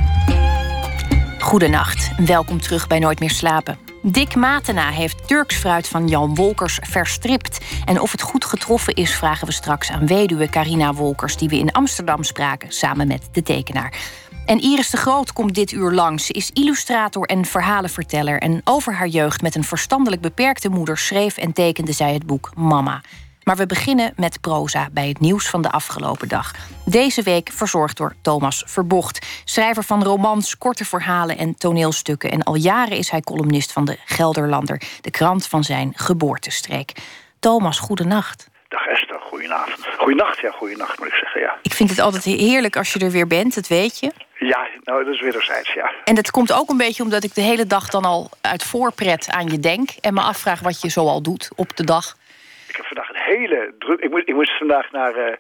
Goedenacht, welkom terug bij Nooit meer slapen. Dick Matena heeft Turks fruit van Jan Wolkers verstript. En of het goed getroffen is, vragen we straks aan weduwe Carina Wolkers... die we in Amsterdam spraken, samen met de tekenaar. En Iris de Groot komt dit uur langs. Ze is illustrator en verhalenverteller. En over haar jeugd met een verstandelijk beperkte moeder... schreef en tekende zij het boek Mama. Maar we beginnen met proza bij het nieuws van de afgelopen dag. Deze week verzorgd door Thomas Verbocht. Schrijver van romans, korte verhalen en toneelstukken. En al jaren is hij columnist van de Gelderlander, de krant van zijn geboortestreek. Thomas, goedenacht. Dag Esther, goedenavond. Goedenacht, ja, goedenacht moet ik zeggen, ja. Ik vind het altijd heerlijk als je er weer bent, dat weet je. Ja, nou, dat is wederzijds, ja. En dat komt ook een beetje omdat ik de hele dag dan al uit voorpret aan je denk... en me afvraag wat je zoal doet op de dag. Ik heb vandaag een hele druk... Ik moest, ik moest vandaag naar uh,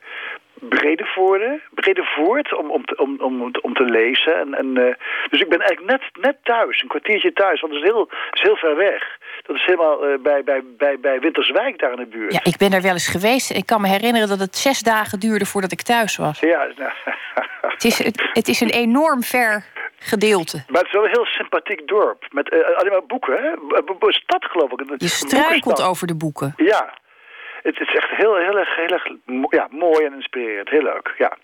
Bredevoorde, Bredevoort om, om, om, om, om te lezen. En, en, uh, dus ik ben eigenlijk net, net thuis, een kwartiertje thuis, want het is heel, is heel ver weg. Dat is helemaal uh, bij, bij, bij, bij Winterswijk daar in de buurt. Ja, ik ben daar wel eens geweest. Ik kan me herinneren dat het zes dagen duurde voordat ik thuis was. Ja, nou. het, is, het, het is een enorm ver gedeelte. Maar het is wel een heel sympathiek dorp. Met uh, alleen maar boeken, hè? Een stad, geloof ik. Je struikelt over de boeken. Ja, het is echt heel, heel erg, heel erg ja, mooi en inspirerend. Heel leuk, ja.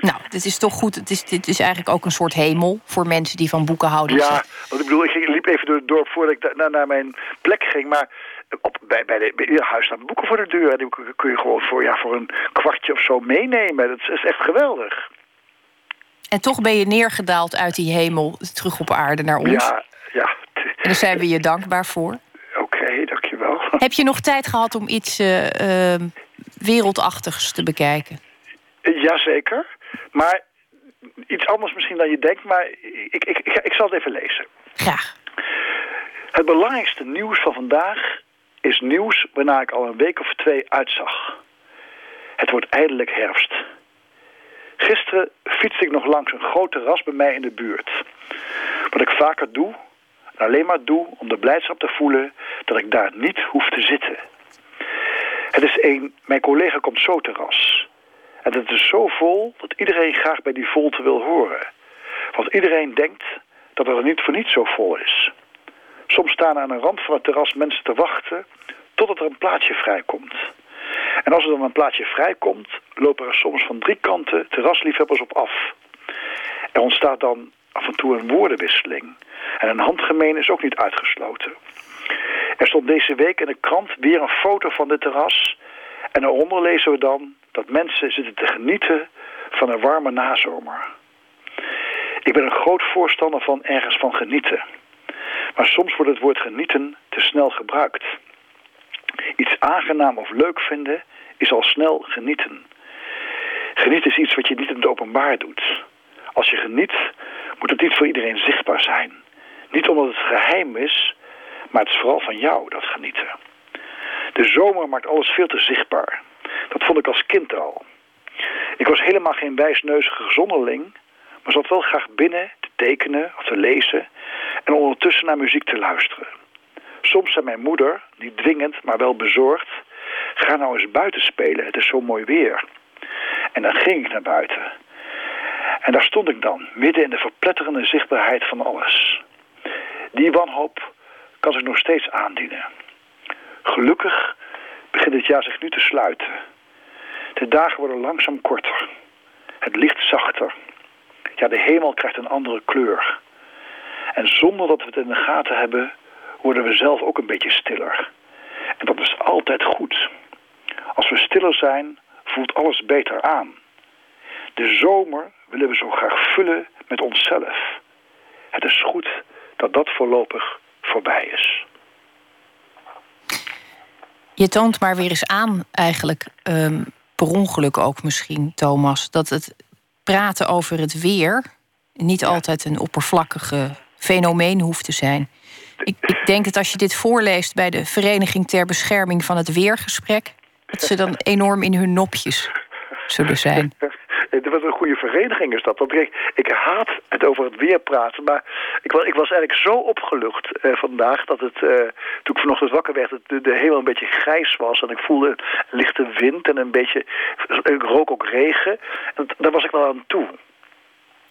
Nou, dit is toch goed. Het is, dit is eigenlijk ook een soort hemel voor mensen die van boeken houden. Ja, want ik bedoel, ik liep even door het dorp voordat ik naar, naar mijn plek ging. Maar op, bij, bij, de, bij huis staan boeken voor de deur. Die kun je gewoon voor, ja, voor een kwartje of zo meenemen. Dat is echt geweldig. En toch ben je neergedaald uit die hemel terug op aarde naar ons. Ja, ja. En daar zijn we je dankbaar voor. Heb je nog tijd gehad om iets uh, uh, wereldachtigs te bekijken? Jazeker. Maar iets anders misschien dan je denkt. Maar ik, ik, ik, ik zal het even lezen. Graag. Het belangrijkste nieuws van vandaag is nieuws waarna ik al een week of twee uitzag. Het wordt eindelijk herfst. Gisteren fietste ik nog langs een groot terras bij mij in de buurt. Wat ik vaker doe, alleen maar doe om de blijdschap te voelen dat ik daar niet hoef te zitten. Het is een, mijn collega komt zo terras. En het is zo vol dat iedereen graag bij die volte wil horen. Want iedereen denkt dat het er niet voor niets zo vol is. Soms staan aan een rand van het terras mensen te wachten totdat er een plaatsje vrijkomt. En als er dan een plaatsje vrijkomt, lopen er soms van drie kanten terrasliefhebbers op af. Er ontstaat dan af en toe een woordenwisseling. En een handgemeen is ook niet uitgesloten. Er stond deze week in de krant weer een foto van dit terras. En daaronder lezen we dan dat mensen zitten te genieten van een warme nazomer. Ik ben een groot voorstander van ergens van genieten. Maar soms wordt het woord genieten te snel gebruikt. Iets aangenaam of leuk vinden is al snel genieten. Genieten is iets wat je niet in het openbaar doet. Als je geniet, moet het niet voor iedereen zichtbaar zijn. Niet omdat het geheim is, maar het is vooral van jou, dat genieten. De zomer maakt alles veel te zichtbaar. Dat vond ik als kind al. Ik was helemaal geen wijsneuzige zonderling, maar zat wel graag binnen te tekenen of te lezen en ondertussen naar muziek te luisteren. Soms zei mijn moeder, niet dwingend, maar wel bezorgd, ga nou eens buiten spelen, het is zo mooi weer. En dan ging ik naar buiten. En daar stond ik dan, midden in de verpletterende zichtbaarheid van alles. Die wanhoop kan zich nog steeds aandienen. Gelukkig begint het jaar zich nu te sluiten. De dagen worden langzaam korter. Het licht zachter. Ja, de hemel krijgt een andere kleur. En zonder dat we het in de gaten hebben, worden we zelf ook een beetje stiller. En dat is altijd goed. Als we stiller zijn, voelt alles beter aan. De zomer willen we zo graag vullen met onszelf. Het is goed dat dat voorlopig voorbij is. Je toont maar weer eens aan, eigenlijk, um, per ongeluk ook misschien, Thomas, dat het praten over het weer niet altijd een oppervlakkige fenomeen hoeft te zijn. Ik, ik, denk dat als je dit voorleest bij de Vereniging ter Bescherming van het Weergesprek, dat ze dan enorm in hun nopjes zullen zijn. Wat een goede vereniging is dat. Want ik, ik haat het over het weer praten. Maar ik, ik was eigenlijk zo opgelucht eh, vandaag... dat het, uh, toen ik vanochtend wakker werd... Het, de, de hemel een beetje grijs was. En ik voelde een lichte wind en een beetje... Ik rook ook regen. En daar was ik wel aan toe.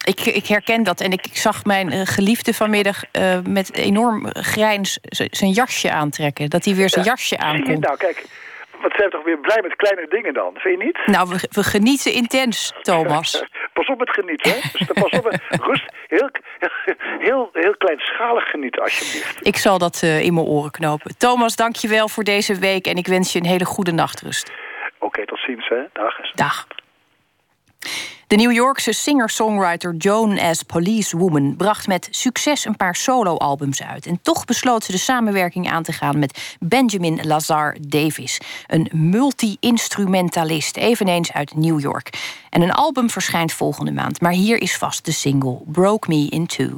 Ik, ik, herken dat en ik, zag mijn uh, geliefde vanmiddag uh, met enorm grijns zijn jasje aantrekken. Dat hij weer zijn ja, jasje aankomt. Nou, kijk, wat zijn toch weer blij met kleine dingen dan, vind je niet? Nou, we, we genieten intens, Thomas. pas op met genieten, hè? Dus pas op met rust. Heel, heel, heel kleinschalig genieten, alsjeblieft. Ik zal dat uh, in mijn oren knopen. Thomas, dank je wel voor deze week en ik wens je een hele goede nachtrust. Oké, okay, tot ziens, hè. Dag. Dag. De New Yorkse singer-songwriter Joan S. Policewoman bracht met succes een paar soloalbums uit. En toch besloot ze de samenwerking aan te gaan met Benjamin Lazar Davis, een multi-instrumentalist, eveneens uit New York. En een album verschijnt volgende maand, maar hier is vast de single Broke Me in Two.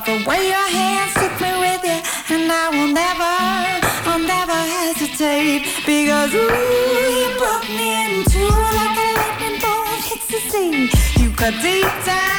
The way your hands took me with you, and I will never, I'll never hesitate because ooh, you broke me in two like a lightning bolt hits the sea. You cut deep down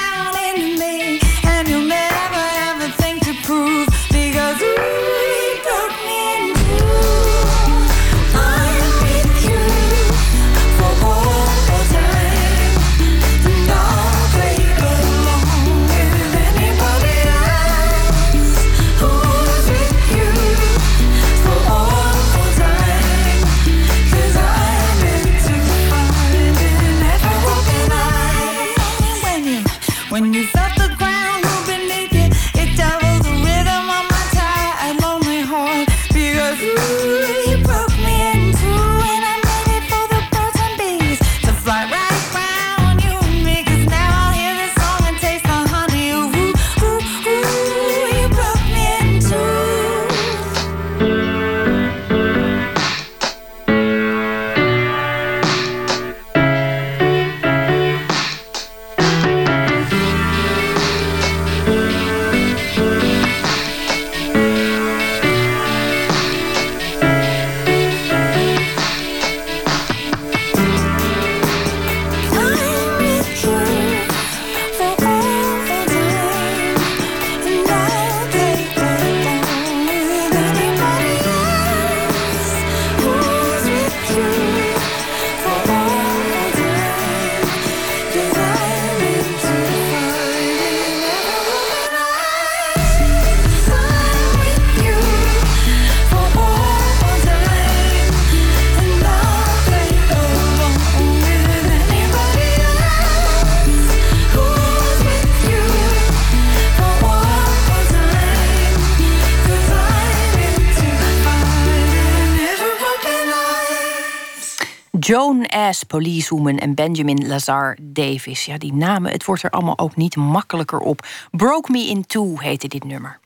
Joan S. Policewoman en Benjamin Lazar Davis. Ja, die namen, het wordt er allemaal ook niet makkelijker op. Broke Me In Two heette dit nummer.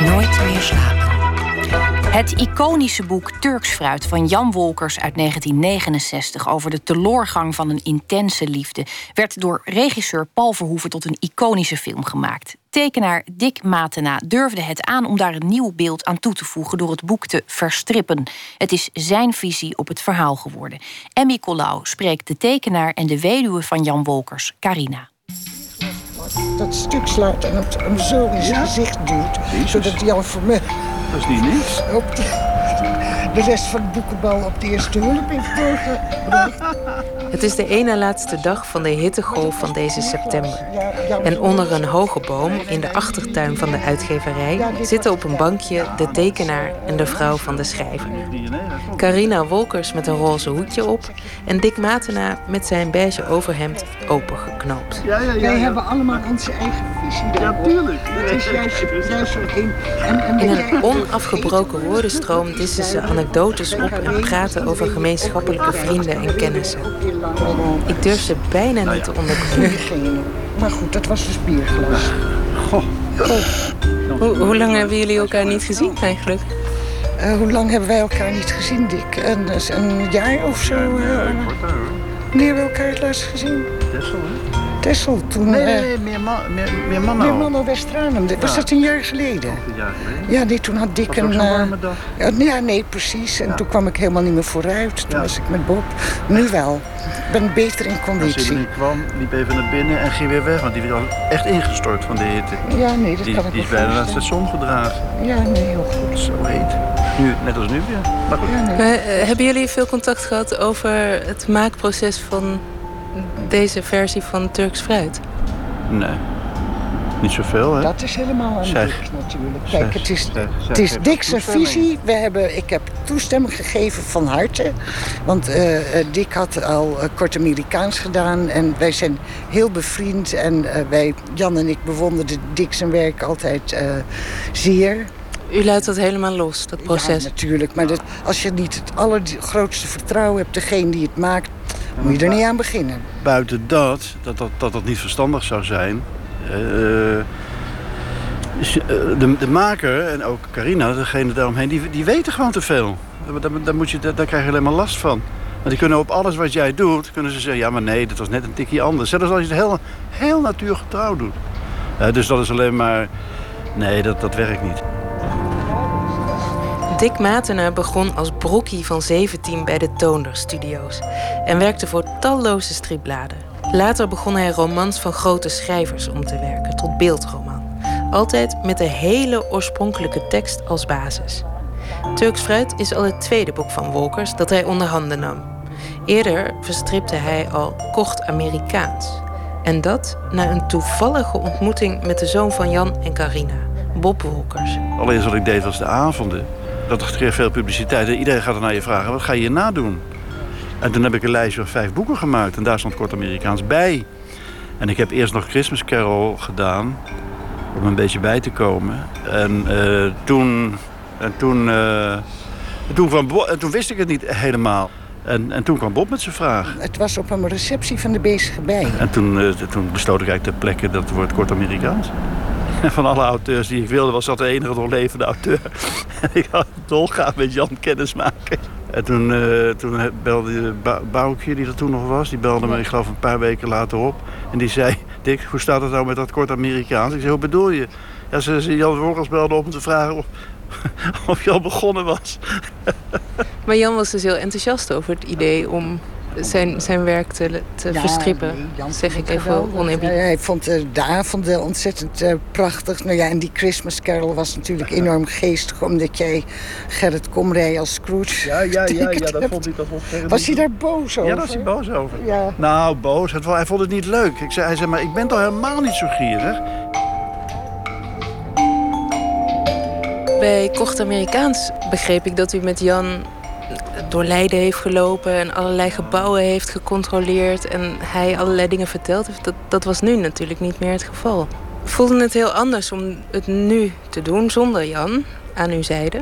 Nooit meer slapen. Het iconische boek Turks Fruit van Jan Wolkers uit 1969 over de teloorgang van een intense liefde werd door regisseur Paul Verhoeven tot een iconische film gemaakt. Tekenaar Dick Matena durfde het aan om daar een nieuw beeld aan toe te voegen door het boek te verstrippen. Het is zijn visie op het verhaal geworden. Emmy Collau spreekt de tekenaar en de weduwe van Jan Wolkers, Carina dat stuk slaat en hem zo in zijn gezicht duwt. Zodat hij al voor me dat is niet niks. Op de, rest van de boekenbal op de eerste hulp in Het is de ene laatste dag van de hittegolf van deze september. En onder een hoge boom in de achtertuin van de uitgeverij zitten op een bankje de tekenaar en de vrouw van de schrijver. Carina Wolkers met een roze hoedje op en Dick Matena met zijn beige overhemd opengeknoopt. Ja, ja, Wij hebben allemaal onze eigen visie Ja, tuurlijk. Het is juist, juist in. En, en in een onafgebroken woordenstroom dissen ze anekdotes op en praten over gemeenschappelijke vrienden en kennissen. Ik durf ze bijna niet te onderkomen. Maar goed, dat was dus bierglas. Goh. Hoe, hoe lang hebben jullie elkaar niet gezien eigenlijk? Uh, hoe lang hebben wij elkaar niet gezien, Dick? Een, een jaar of zo? Uh, wanneer hebben we elkaar het laatst gezien? Tessel, hè? Tessel toen... Nee, nee, nee meer, ma meer, meer Manno. Meer Manno Westranum. Was dat een jaar geleden? Een jaar geleden? Ja, nee, toen had Dick een... een warme dag? Ja, nee, nee, precies. En ja. toen kwam ik helemaal niet meer vooruit. Toen ja. was ik met Bob. Nu wel. Ik ben beter in conditie. Als hij kwam, liep even naar binnen en ging weer weg. Want die was echt ingestort van de hitte. Ja, nee, dat die, kan ik Die is bijna naar het station gedragen. Ja, nee, heel goed. Zo heet. Nu, net als nu weer. Maar goed. Ja, nee. maar, uh, hebben jullie veel contact gehad over het maakproces van deze versie van Turks fruit? Nee. Niet zoveel, hè? Dat is helemaal aan Dick natuurlijk. Kijk, het is, het is Dick's visie. We hebben, ik heb toestemming gegeven van harte. Want uh, Dick had al uh, kort Amerikaans gedaan. En wij zijn heel bevriend. En uh, wij, Jan en ik bewonderden Dick zijn werk altijd zeer. U laat dat helemaal los, dat proces? Ja, natuurlijk. Maar dat, als je niet het allergrootste vertrouwen hebt, degene die het maakt, moet je er niet aan beginnen. Buiten dat, dat dat, dat, dat niet verstandig zou zijn. Uh, de, de maker en ook Carina, degene daaromheen, die, die weten gewoon te veel. Daar, daar, moet je, daar, daar krijg je alleen maar last van. Want die kunnen op alles wat jij doet, kunnen ze zeggen... ja, maar nee, dat was net een tikje anders. Zelfs als je het heel, heel natuurgetrouw doet. Uh, dus dat is alleen maar... Nee, dat, dat werkt niet. Dick Matena begon als broekie van 17 bij de Toonder Studios en werkte voor talloze stripbladen. Later begon hij romans van grote schrijvers om te werken, tot beeldroman. Altijd met de hele oorspronkelijke tekst als basis. Turks Fruit is al het tweede boek van Wolkers dat hij onder handen nam. Eerder verstripte hij al kort Amerikaans. En dat na een toevallige ontmoeting met de zoon van Jan en Carina, Bob Wolkers. Allereerst wat ik deed was de avonden. Dat kreeg veel publiciteit en iedereen gaat er naar je vragen: wat ga je hierna doen? En toen heb ik een lijstje van vijf boeken gemaakt en daar stond kort Amerikaans bij. En ik heb eerst nog Christmas Carol gedaan om een beetje bij te komen. En uh, toen, en toen, uh, toen, kwam Bob, en toen wist ik het niet helemaal. En, en toen kwam Bob met zijn vraag. Het was op een receptie van de bezige bij. En toen, uh, toen besloot ik eigenlijk ter plekke dat het wordt kort Amerikaans. En van alle auteurs die ik wilde, was dat de enige nog levende auteur. En ik had dolgraag met Jan kennis maken. En toen, uh, toen belde Boukje, die er toen nog was, die belde me, ik geloof een paar weken later op. En die zei, Dick, hoe staat het nou met dat kort Amerikaans? Ik zei, hoe bedoel je? Ja, ze, ze Jan Wolkers belde op om te vragen of, of je al begonnen was. Maar Jan was dus heel enthousiast over het idee om zijn, zijn werk te, te ja, verstrippen, Jan zeg ik even oneerbiedig. Hij vond de avonden ontzettend uh, prachtig. Nou ja, en die Christmas Carol was natuurlijk enorm geestig... omdat jij Gerrit Komrij als Scrooge... Ja, ja, ja, ja dat vond hij dat vond Was hij daar boos over? Ja, daar was hij boos over. Ja. Nou, boos. Hij vond het niet leuk. Ik zei, hij zei, maar ik ben toch helemaal niet zo gierig? Bij Kocht Amerikaans begreep ik dat u met Jan door Leiden heeft gelopen en allerlei gebouwen heeft gecontroleerd en hij allerlei dingen verteld heeft, dat, dat was nu natuurlijk niet meer het geval. Voelde het heel anders om het nu te doen zonder Jan aan uw zijde?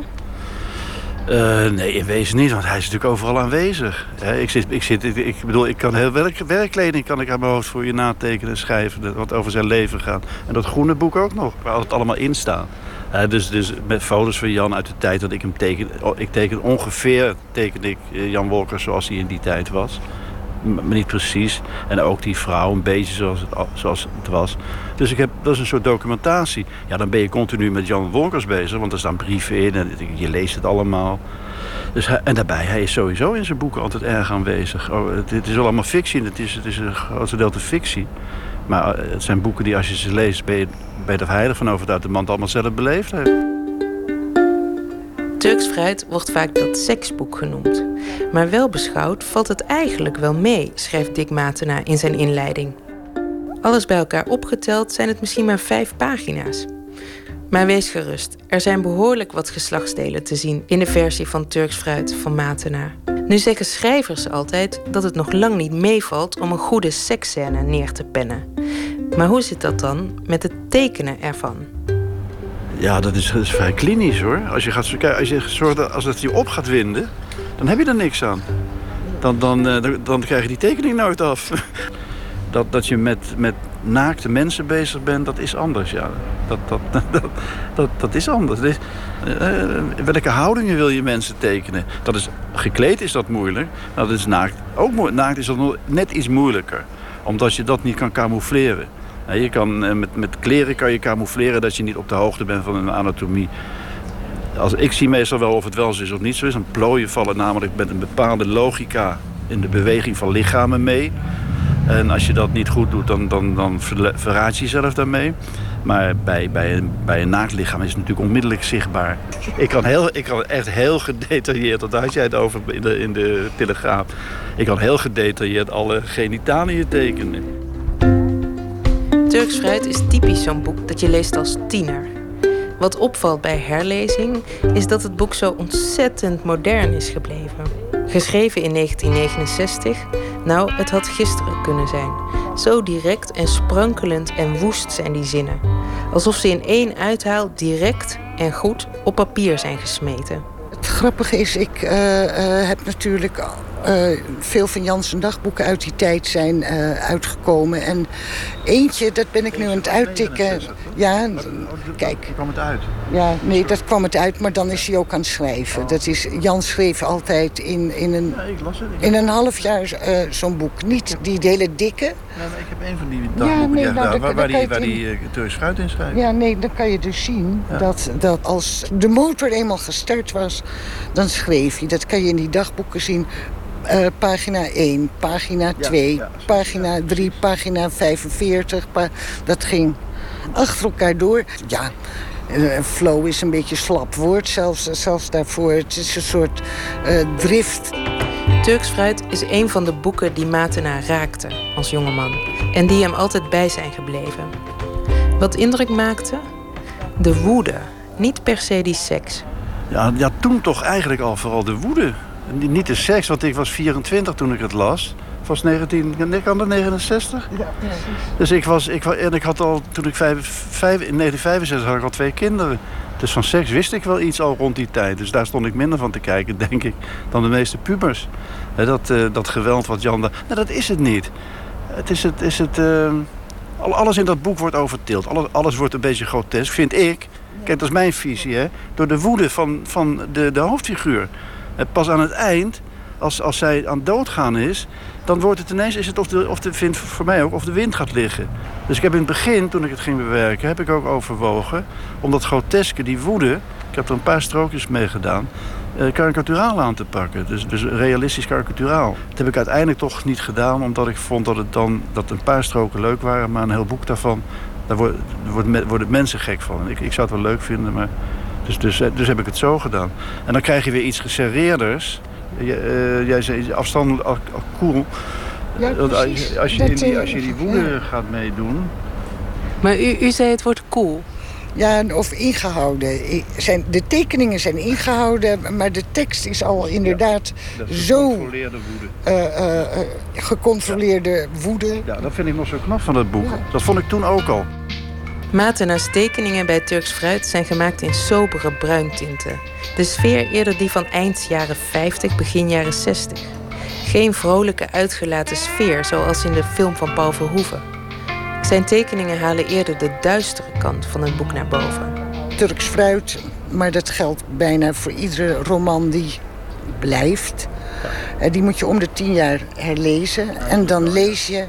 Uh, nee, in wezen niet, want hij is natuurlijk overal aanwezig. ik, zit, ik, zit, ik, bedoel, ik kan heel werk, werkkleding kan ik aan mijn hoofd voor je natekenen en schrijven. Wat over zijn leven gaat. En dat groene boek ook nog, waar het allemaal in staat. dus, dus met foto's van Jan uit de tijd dat ik hem teken. Ik teken ongeveer tekende ik eh, Jan Wolker zoals hij in die tijd was maar niet precies. En ook die vrouw een beetje zoals het, zoals het was. Dus ik heb, dat is een soort documentatie. Ja, dan ben je continu met Jan Wolkers bezig, want er staan brieven in en je leest het allemaal. Dus en daarbij, hij is sowieso in zijn boeken altijd erg aanwezig. Oh, het, is wel allemaal fictie, het is, het is een groot gedeelte fictie. Maar eh, het zijn boeken die als je ze leest, ben je, ben je er heilig van over dat de man het allemaal zelf beleefd heeft. Turks fruit wordt vaak dat seksboek genoemd. Maar wel beschouwd valt het eigenlijk wel mee, schrijft Dick Matena in zijn inleiding. Alles bij elkaar opgeteld zijn het misschien maar vijf pagina's. Maar wees gerust, er zijn behoorlijk wat geslachtsdelen te zien in de versie van Turks fruit van Matena. Nu zeggen schrijvers altijd dat het nog lang niet meevalt om een goede seksscène neer te pennen. Maar hoe zit dat dan met het tekenen ervan? Ja, dat is, vrij klinisch hoor. Als je, gaat, als je zorgt als het je op gaat winden, dan heb je er niks aan. Dan, dan, eh, dan, dan krijg je die tekening nooit af. Dat, dat je met, met naakte mensen bezig bent, dat is anders. Ja. Dat, dat, dat, dat, dat is anders. is, uh, welke houdingen wil je mensen tekenen? Dat is, gekleed is dat moeilijk. Dat is naakt ook. Naakt is dat net iets moeilijker. Omdat je dat niet kan camoufleren. Je kan, eh, met, met kleren kan je camoufleren dat je niet op de hoogte bent van een anatomie. Als, ik zie meestal wel of het wel zo is of niet zo is. Een plooien vallen namelijk met een bepaalde logica in de beweging van lichamen mee. En als je dat niet goed doet, dan, dan, dan verraad je jezelf daarmee. Maar bij, bij, een, bij een is het natuurlijk onmiddellijk zichtbaar. Ik kan, heel, ik kan echt heel gedetailleerd, dat had jij het over in de, in de telegraaf. Ik kan heel gedetailleerd alle genitaliën tekenen. Turks fruit is typisch zo'n boek dat je leest als tiener. Wat opvalt bij herlezing is dat het boek zo ontzettend modern is gebleven. Geschreven in 1969, nou, het had gisteren kunnen zijn. Zo direct en sprankelend en woest zijn die zinnen. Alsof ze in één uithaal direct en goed op papier zijn gesmeten. Grappige is, ik uh, uh, heb natuurlijk uh, veel van Jans dagboeken uit die tijd zijn uh, uitgekomen. En eentje, dat ben ik nu aan het uittikken. Ja, kijk. kwam het uit? Ja, nee, dat kwam het uit, maar dan is hij ook aan het schrijven. Dat is, Jan schreef altijd in, in, een, in een half jaar uh, zo'n boek. Niet die hele dikke. Ja, ik heb een van die dagboeken ja, nee, nou, gedaan, waar, waar, die, waar die fruit in schrijft. Ja, nee, dan kan je dus zien dat, dat als de motor eenmaal gestart was, dan schreef hij. Dat kan je in die dagboeken zien uh, pagina 1, pagina 2, ja, ja, pagina 3, pagina 45. Pa dat ging achter elkaar door. Ja, uh, flow is een beetje slap woord, zelfs, zelfs daarvoor. Het is een soort uh, drift. Turks Fruit is een van de boeken die Matena raakte als jongeman. En die hem altijd bij zijn gebleven. Wat indruk maakte? De woede, niet per se die seks. Ja, ja, toen toch eigenlijk al vooral de woede. Niet de seks, want ik was 24 toen ik het las. Was 19, ik kan dat 69? Ja, precies. Dus ik was, ik, en ik had al, toen ik vijf, vijf, in 1965 had ik al twee kinderen. Dus van seks wist ik wel iets al rond die tijd. Dus daar stond ik minder van te kijken, denk ik, dan de meeste pubers. dat, uh, dat geweld wat Jan... Nou, dat is het niet. Het is het... Is het uh, alles in dat boek wordt overtild. Alles, alles wordt een beetje grotesk, vind ik. Kijk, dat is mijn visie, hè. Door de woede van, van de, de hoofdfiguur. Pas aan het eind, als, als zij aan doodgaan is, dan wordt het ineens is het of de, of de vindt voor mij ook of de wind gaat liggen. Dus ik heb in het begin, toen ik het ging bewerken, heb ik ook overwogen om dat groteske, die woede, ik heb er een paar strookjes mee gedaan, eh, aan te pakken. Dus, dus realistisch karikaturaal. Dat heb ik uiteindelijk toch niet gedaan, omdat ik vond dat het dan dat een paar stroken leuk waren, maar een heel boek daarvan, daar worden, worden mensen gek van. Ik, ik zou het wel leuk vinden, maar dus, dus, dus heb ik het zo gedaan. En dan krijg je weer iets geserreerdeerders. Uh, jij zei afstandelijk, al, cool. Ja, als, als, je die, als je die woede gaat meedoen... Maar u, u zei het woord cool. Ja, of ingehouden. Zijn, de tekeningen zijn ingehouden, maar de tekst is al inderdaad zo... Gecontroleerde woede. Uh, uh, gecontroleerde woede. Ja, dat vind ik nog zo knap van het boek. Dat vond ik toen ook al. Matena's tekeningen bij Turks fruit zijn gemaakt in sobere bruintinten. De sfeer eerder die van eind jaren 50, begin jaren 60. Geen vrolijke, uitgelaten sfeer zoals in de film van Paul Verhoeven. Zijn tekeningen halen eerder de duistere kant van het boek naar boven. Turks fruit, maar dat geldt bijna voor iedere roman die blijft. Ja. Die moet je om de tien jaar herlezen. En dan lees je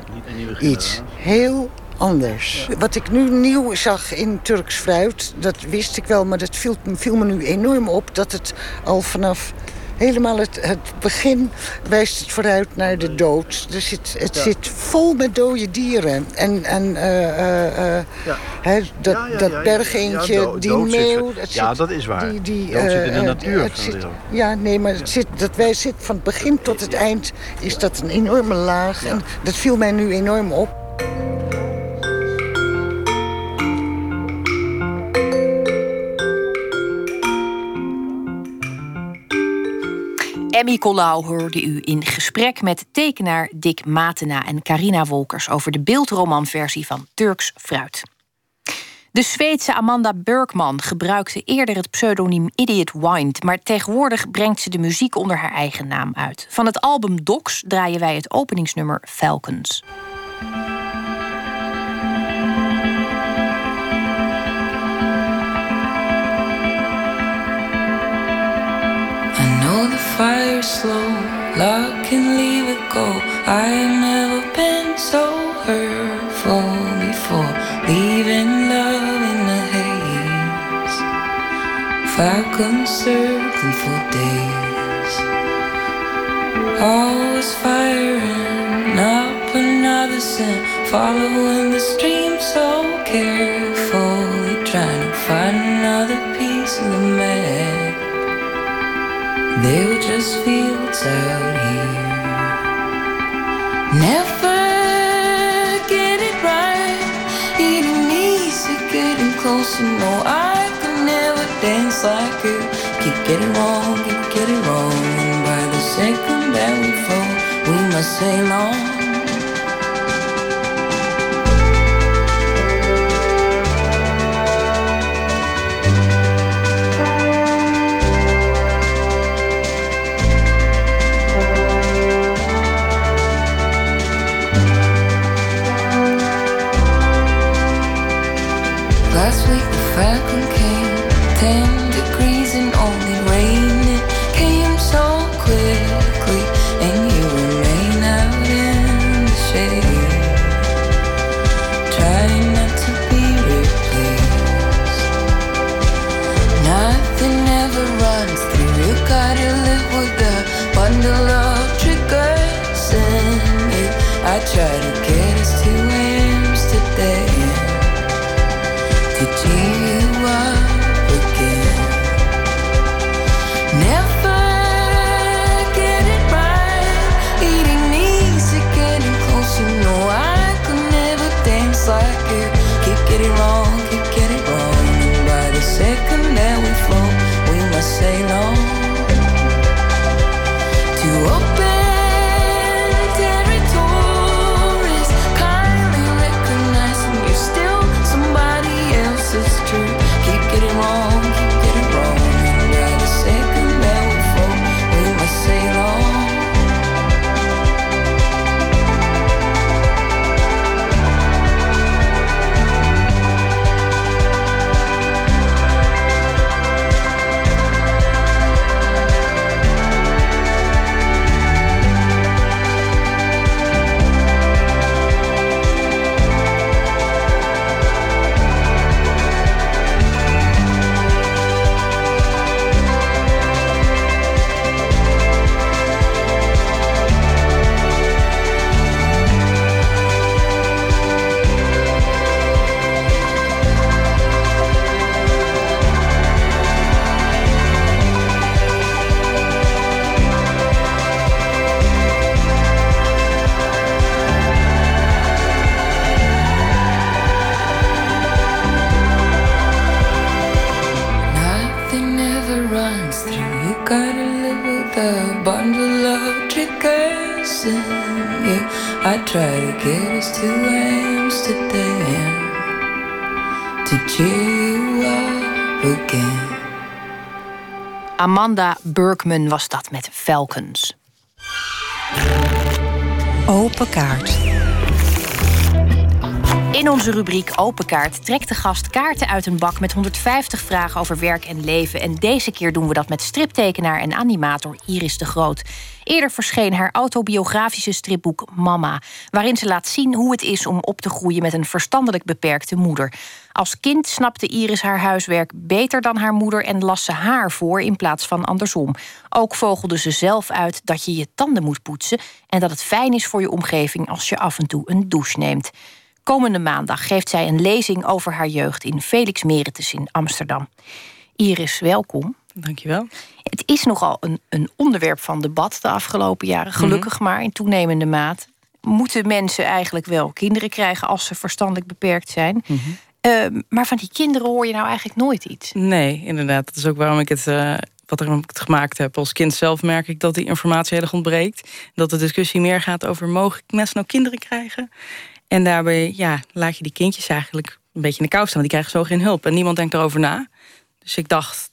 iets heel anders. Wat ik nu nieuw zag in Turks fruit, dat wist ik wel... maar dat viel, viel me nu enorm op dat het al vanaf helemaal het, het begin wijst het vooruit naar de dood. Er zit, het zit vol met dode dieren. En, en uh, uh, ja. dat, ja, dat bergeentje, die meeuw... Dat ja, dat is waar. Die, die, dat zit in de natuur. Het zit, ja, nee, maar het zit, dat wij zit van het begin tot het eind... is dat een enorme laag. En dat viel mij nu enorm op. Emmy Collau hoorde u in gesprek met tekenaar Dick Matena en Carina Wolkers over de beeldromanversie van Turks Fruit. De Zweedse Amanda Bergman gebruikte eerder het pseudoniem Idiot Wind, maar tegenwoordig brengt ze de muziek onder haar eigen naam uit. Van het album Docs draaien wij het openingsnummer Falcons. Fire slow, lock and leave it go. I've never been so hurtful before, leaving love in the haze. Falcon circling for days, always firing up another sin, following the stream so carefully, trying to find another piece of the map. They were just fields out here. Never get it right. Eating easy, getting closer. No, I could never dance like you. Keep getting wrong, keep getting wrong. And by the second that we fall, we must sail on. Amanda Burkman was dat met Falcons. Open kaart. In onze rubriek Open Kaart trekt de gast kaarten uit een bak met 150 vragen over werk en leven. En deze keer doen we dat met striptekenaar en animator Iris de Groot. Eerder verscheen haar autobiografische stripboek Mama, waarin ze laat zien hoe het is om op te groeien met een verstandelijk beperkte moeder. Als kind snapte Iris haar huiswerk beter dan haar moeder en las ze haar voor in plaats van andersom. Ook vogelde ze zelf uit dat je je tanden moet poetsen en dat het fijn is voor je omgeving als je af en toe een douche neemt. Komende maandag geeft zij een lezing over haar jeugd in Felix Meritus in Amsterdam. Iris, welkom. Dankjewel. Het is nogal een, een onderwerp van debat de afgelopen jaren, gelukkig mhm. maar in toenemende maat. Moeten mensen eigenlijk wel kinderen krijgen als ze verstandelijk beperkt zijn? Mhm. Ehm, maar van die kinderen hoor je nou eigenlijk nooit iets. Nee, inderdaad. Dat is ook waarom ik het, uh, wat ik het gemaakt heb. Als kind zelf merk ik dat die informatie heel erg ontbreekt. Dat de discussie meer gaat over: mogen mensen nou kinderen krijgen? En daarbij ja, laat je die kindjes eigenlijk een beetje in de kou staan. Die krijgen zo geen hulp. En niemand denkt erover na. Dus ik dacht,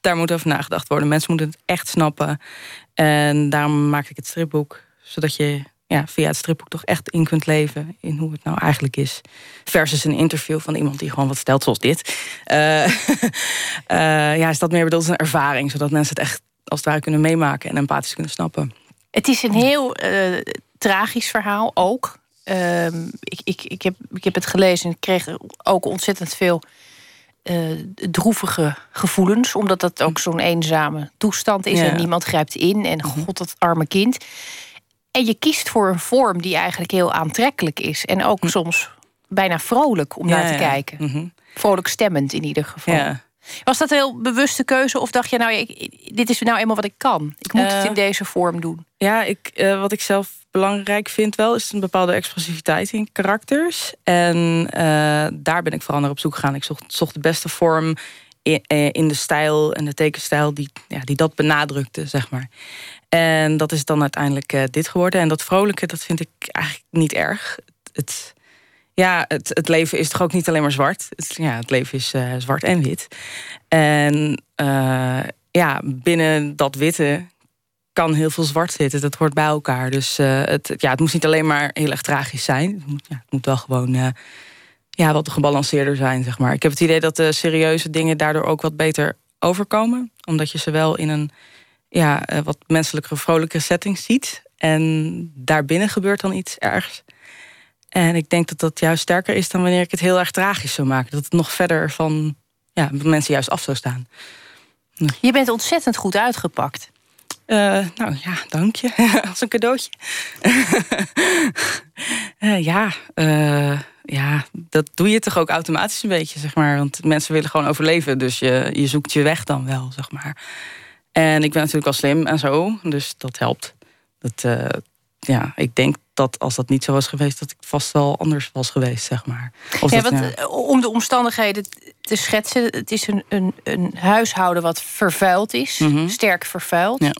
daar moet over nagedacht worden. Mensen moeten het echt snappen. En daarom maak ik het stripboek. Zodat je ja, via het stripboek toch echt in kunt leven in hoe het nou eigenlijk is. Versus een interview van iemand die gewoon wat stelt zoals dit. Uh, ja, is dat meer bedoeld als een ervaring. Zodat mensen het echt als het ware kunnen meemaken en empathisch kunnen snappen. Het is een heel uh, tragisch verhaal ook. Ehm, ik, ik, ik, heb, ik heb het gelezen en ik kreeg ook ontzettend veel uh, droevige gevoelens. Omdat dat ook zo'n eenzame toestand is. En niemand grijpt in. En mhm. god, dat arme kind. En je kiest voor een vorm die eigenlijk heel aantrekkelijk is. En ook hm. soms bijna vrolijk om naar te kijken. Mhm. Vrolijk stemmend in ieder geval. Was dat een heel bewuste keuze? Of dacht je, nou, ik, dit is nou eenmaal wat ik kan. Ik moet het in eh, deze vorm doen. Ja, ik, uh, wat ik zelf belangrijk vind wel... is een bepaalde expressiviteit in karakters. En uh, daar ben ik vooral naar op zoek gegaan. Ik zocht, zocht de beste vorm in, in, de stijl en de tekenstijl... Die, ja, die dat benadrukte, zeg maar. En dat is dan uiteindelijk dit geworden. En dat vrolijke, dat vind ik eigenlijk niet erg. Het ja, het, het leven is toch ook niet alleen maar zwart. Het, ja, het leven is uh, zwart en wit. En uh, ja, binnen dat witte kan heel veel zwart zitten. Dat hoort bij elkaar. Dus uh, het, ja, het moet niet alleen maar heel erg tragisch zijn. Het moet, ja, het moet wel gewoon ja, wat gebalanceerder zijn, zeg maar. Ik heb het idee dat de serieuze dingen daardoor ook wat beter overkomen. Omdat je ze wel in een ja, wat menselijke, vrolijke setting ziet. En daarbinnen gebeurt dan iets ergs. En ik denk dat dat juist sterker is dan wanneer ik het heel erg tragisch zou maken. Dat het nog verder van ja, mensen juist af zou staan. Je bent ontzettend goed uitgepakt. Uh, nou ja, dank je. Als een cadeautje. uh, ja, uh, ja, dat doe je toch ook automatisch een beetje, zeg maar. Want mensen willen gewoon overleven. Dus je, je zoekt je weg dan wel, zeg maar. En ik ben natuurlijk wel slim en zo. Dus dat helpt. Dat, ja, ik denk dat als dat niet zo was geweest, dat ik vast wel anders was geweest, zeg maar. Of ja, want, eh, Om de omstandigheden te schetsen, het is een, een, een huishouden wat vervuild is, mhm. sterk vervuild. Ja.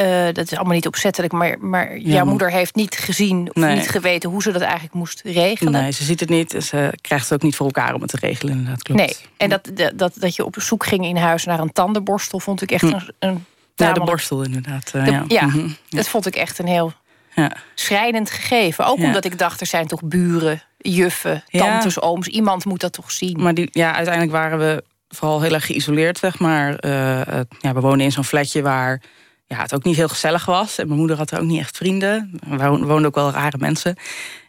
Uh, dat is allemaal niet opzettelijk, maar, maar jouw moeder heeft niet gezien of niet geweten hoe ze dat eigenlijk moest regelen. Nee, ze ziet het niet. Ze krijgt het ook niet voor elkaar om het te regelen, inderdaad. Klopt. Nee, en dat, dat, dat je op zoek ging in huis naar een tandenborstel, vond ik echt hm. een. een ja, de borstel inderdaad. Uh, ja, ja mhm. dat vond ik echt een heel ja. schrijnend gegeven. Ook omdat ik dacht, er zijn toch buren, juffen, tantes, ooms. Iemand moet dat toch zien. Maar die, ja, uiteindelijk waren we vooral heel erg geïsoleerd, zeg maar. Uh, ja, we woonden in zo'n flatje waar ja, het ook niet heel gezellig was. En mijn moeder had er ook niet echt vrienden. We woonden ook wel rare mensen.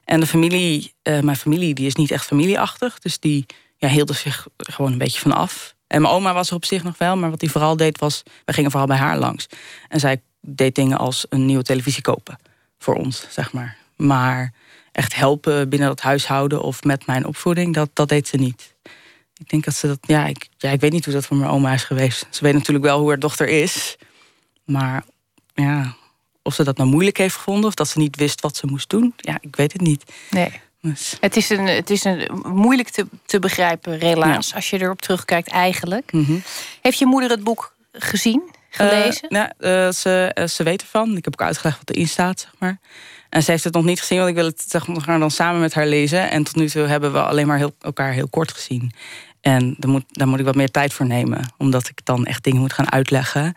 En de familie, uh, mijn familie, die is niet echt familieachtig. Dus die ja, hield er zich gewoon een beetje van af. En mijn oma was er op zich nog wel. Maar wat die vooral deed was, we gingen vooral bij haar langs. En zij deed dingen als een nieuwe televisie kopen voor ons, zeg maar. Maar echt helpen binnen dat huishouden of met mijn opvoeding, dat, dat deed ze niet. Ik denk dat ze dat, ja ik, ja, ik weet niet hoe dat voor mijn oma is geweest. Ze weet natuurlijk wel hoe haar dochter is. Maar ja, of ze dat nou moeilijk heeft gevonden of dat ze niet wist wat ze moest doen, ja, ik weet het niet. Nee. Dus. Het, is een, het is een moeilijk te, te begrijpen relaas als je erop terugkijkt, eigenlijk. Mhm. Heeft je moeder het boek gezien? Gelezen? Uh, nou, ze, ze weet ervan. Ik heb ook uitgelegd wat erin staat, zeg maar. En ze heeft het nog niet gezien, want ik wil het zeg maar, dan samen met haar lezen. En tot nu toe hebben we alleen maar heel, elkaar heel kort gezien. En daar moet, daar moet ik wat meer tijd voor nemen, omdat ik dan echt dingen moet gaan uitleggen.